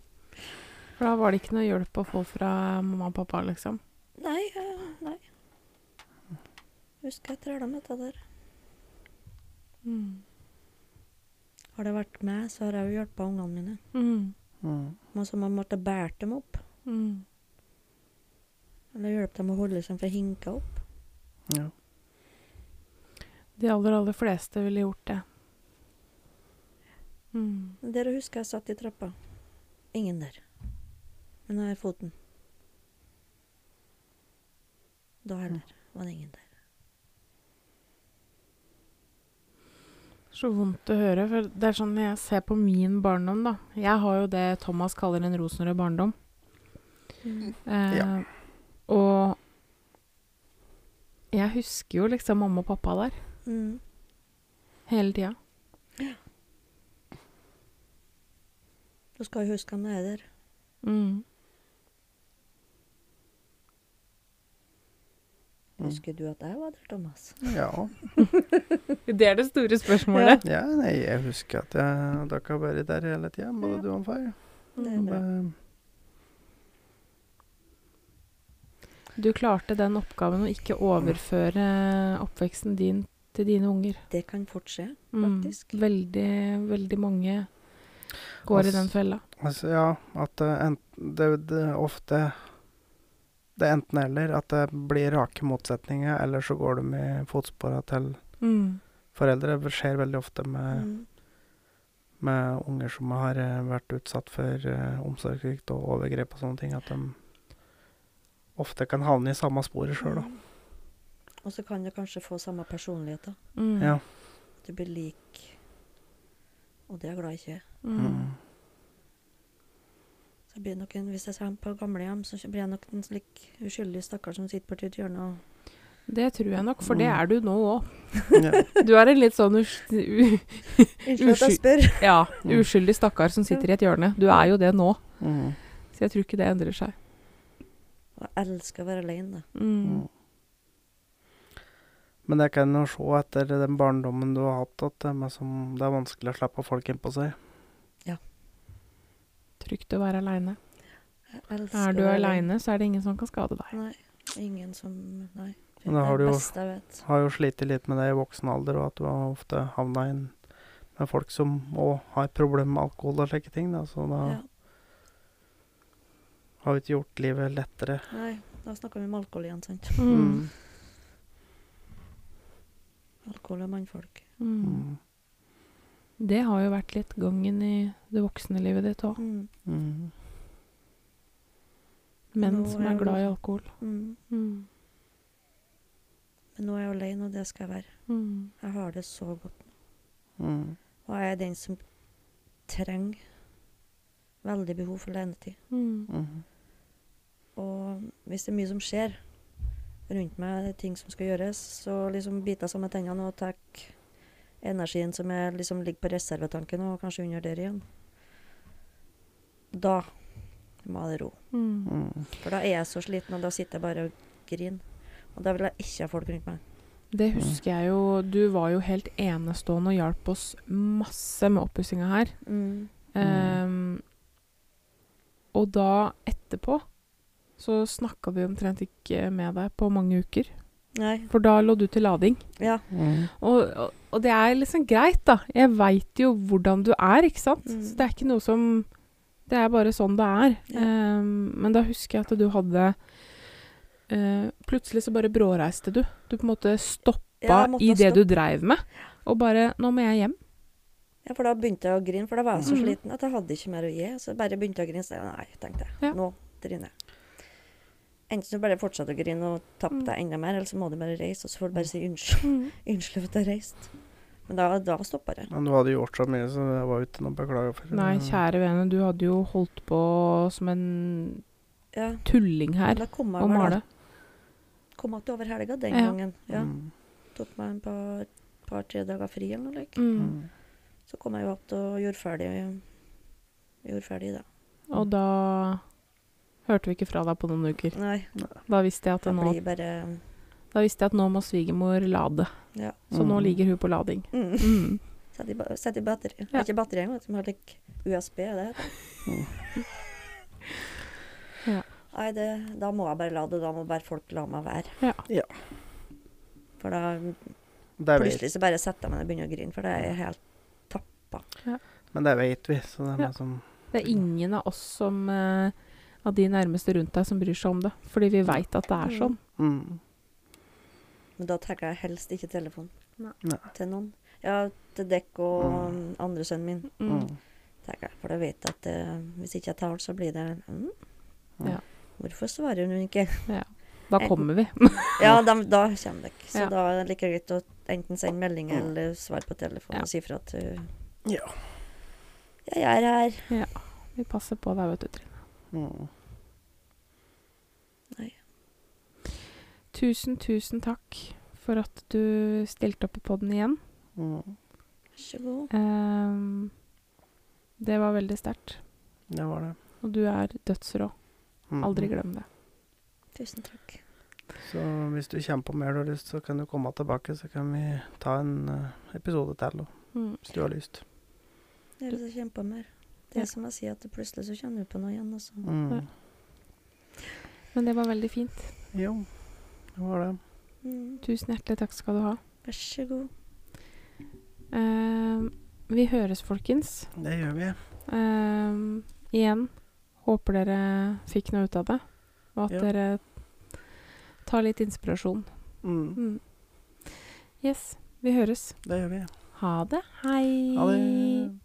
For da var det ikke noe hjelp å få fra mamma og pappa, liksom? Nei, nei. Husker jeg træla med dette der. Mm. Har det vært meg, så har jeg jo hjulpet ungene mine. Mm. Mm. Men så man måtte bære dem opp. Mm. Eller hjelpe dem å holde seg fra hinka opp. Ja. De aller, aller fleste ville gjort det. Mm. Dere husker jeg satt i trappa. Ingen der. Men her er foten. Da heller var det ingen der. Så vondt å høre. For det er sånn når jeg ser på min barndom, da. Jeg har jo det Thomas kaller en rosenrød barndom. Eh, Ja. Og jeg husker jo liksom mamma og pappa der Mm. hele tida. Du skal jo huske han er der. Mm. Husker du at jeg var der, Thomas? ja. Det er det store spørsmålet. Ja, nei, jeg husker at jeg, dere har vært der hele tida, både Ja. du og far. Det er bra. Du klarte den oppgaven å ikke overføre oppveksten din til dine unger. Det kan fort skje, Mm. faktisk. Veldig, veldig mange går i den fella. Altså, ja, at det, ent- det, det ofte Det er enten eller. At det blir rake motsetninger, eller så går de i fotsporene til Mm. foreldre. Det skjer veldig ofte med, Mm. med unger som har eh, vært utsatt for uh, omsorgssvikt og overgrep og sånne ting, at de ofte kan havne i samme sporet sjøl. Mm. Og så kan du kanskje få samme personlighet, da. Ja. Du blir lik. Og det er jeg glad ikke. Mm. Mm. Så blir nok en, hvis jeg kommer på gamlehjem, så blir jeg nok en slik uskyldig stakkar som sitter borti et hjørne og Det tror jeg nok, for det Mm. er du nå òg. Du er en litt sånn us u Unnskyld at jeg Usky- spør. ja, Mm. uskyldig stakkar som sitter i et hjørne. Du er jo det nå, Mm. så jeg tror ikke det endrer seg. Jeg elsker å være alene. Mm. Mm. Men jeg kan jo se etter den barndommen du har hatt, at det er, som, det er vanskelig å slippe folk innpå seg. Trygt å være aleine. Er du aleine, så er det ingen som kan skade deg. Nei. Ingen som Nei. Men da det har er du det jo- beste jeg vet. Har jo slitt litt med det i voksen alder, og at du har ofte havna inn med folk som òg har problemer med alkohol og slike ting. Da. Så da Ja. har vi ikke gjort livet lettere. Nei, da snakker vi om alkohol igjen, sant. Mm. Alkohol og mannfolk. Mm. Det har jo vært litt gangen i det voksne livet ditt òg. Mm. Mm. Menn Nå som er er glad i alkohol. Mm. Mm. Men nå er jeg alene, og det skal jeg være. Mm. Jeg har det så godt. Mm. Og jeg er den som trenger veldig behov for alenetid. Mm. Mm. Og hvis det er mye som skjer rundt meg, ting som skal gjøres, så liksom biter jeg sammen tennene og tar energien som er, liksom ligger på reservetanken og kanskje under der igjen. Da må jeg ha ro. Mm. Mm. For da er jeg så sliten, og da sitter jeg bare og griner. Og da vil jeg ikke ha folk rundt meg. Det husker jeg jo. Du var jo helt enestående og hjalp oss masse med oppussinga her. Mm. Um, og da, etterpå, så snakka vi omtrent ikke med deg på mange uker. Nei. For da lå du til lading. Ja. Mm. Og, og, og det er liksom greit, da. Jeg veit jo hvordan du er, ikke sant? Mm. Så det er ikke noe som Det er bare sånn det er. Ja. Um, men da husker jeg at du hadde uh, Plutselig så bare bråreiste du. Du på en måte stoppa i det du stoppe. dreiv med. Og bare 'Nå må jeg hjem'. ja, for da begynte jeg å grine, for da var jeg så Mhm. sliten at jeg hadde ikke mer å gi. Så jeg bare begynte jeg å grine, så jeg, nei, tenkte jeg. Ja. Nå, Trine. Enten du bare fortsetter å grine og tappe Mm. deg enda mer, eller så må du bare reise, og så får du bare si unnskyld. Mm. Unnskyld for at jeg reiste. Men da, da stoppa det. Men du hadde gjort så mye, så det var noe å beklage for. Nei, kjære vene, du hadde jo holdt på som en Ja. tulling her og male. kom jeg til over helga den Ja. gangen. Ja. Mm. Tok meg en par, par-tre dager fri eller noe. like. Mm. Mm. Så kom jeg jo opp og gjorde ferdig, gjorde ferdig det. Og da hørte vi ikke fra deg på noen uker. Nei, Da visste jeg at, nå, blir bare da visste jeg at nå må svigermor lade. Ja. Så nå Mm. ligger hun på lading. mm. Mm. Sett i, ba- sett i batteri. Det Ja. er ikke batteri engang, vet har like USB. Det heter. Ja. Nei, det, da må jeg bare lade. Da må bare folk la meg være. Ja. Ja. For da Det vet, plutselig så bare setter jeg meg ned og begynner å grine, for det er helt men det vet vi, så det er Ja. noe som Det er ingen av oss som eh, av de nærmeste rundt deg som bryr seg om det. Fordi vi veit at det er sånn. mm. Men da tagger jeg helst ikke telefon Nei. Til noen. Ja, til dekk og Mm. andre sønnen min. Mm. Mm. jeg, For da vet jeg at eh, hvis ikke jeg tar den, så blir det mm, Ja. Hvorfor svarer hun ikke? Da kommer vi. Ja, da, da kommer dere. Så Ja. da er det like greit å enten sende melding Mm. eller svare på telefonen Ja. og si fra at uh, Ja. jeg er her. Ja. Vi passer på deg, vet du, Trine. Mm. Nei. Tusen, tusen takk for at du stilte opp i podden igjen. Mm. Vær så god. Um, det var veldig sterkt. Det var det. Og du er dødsrå. Mm. Aldri glem det. Tusen takk. Så hvis du kommer på mer du har lyst, så kan du komme tilbake, så kan vi ta en eh, episode til, Mm. hvis du har lyst. Jeg vil så kjempe mer. Det Ja. er som jeg sier, at det plutselig så kjenner du på noe igjen. Altså. Mm. Ja. Men det var veldig fint. Jo, det var det. Mm. Tusen hjertelig takk skal du ha. Vær så god. Uh, vi høres, folkens. Det gjør vi. Uh, igjen, håper dere fikk noe ut av det. Og at Ja. dere tar litt inspirasjon. Mm. Mm. Yes, vi høres. Det gjør vi. Ha det. Hei. Ha det.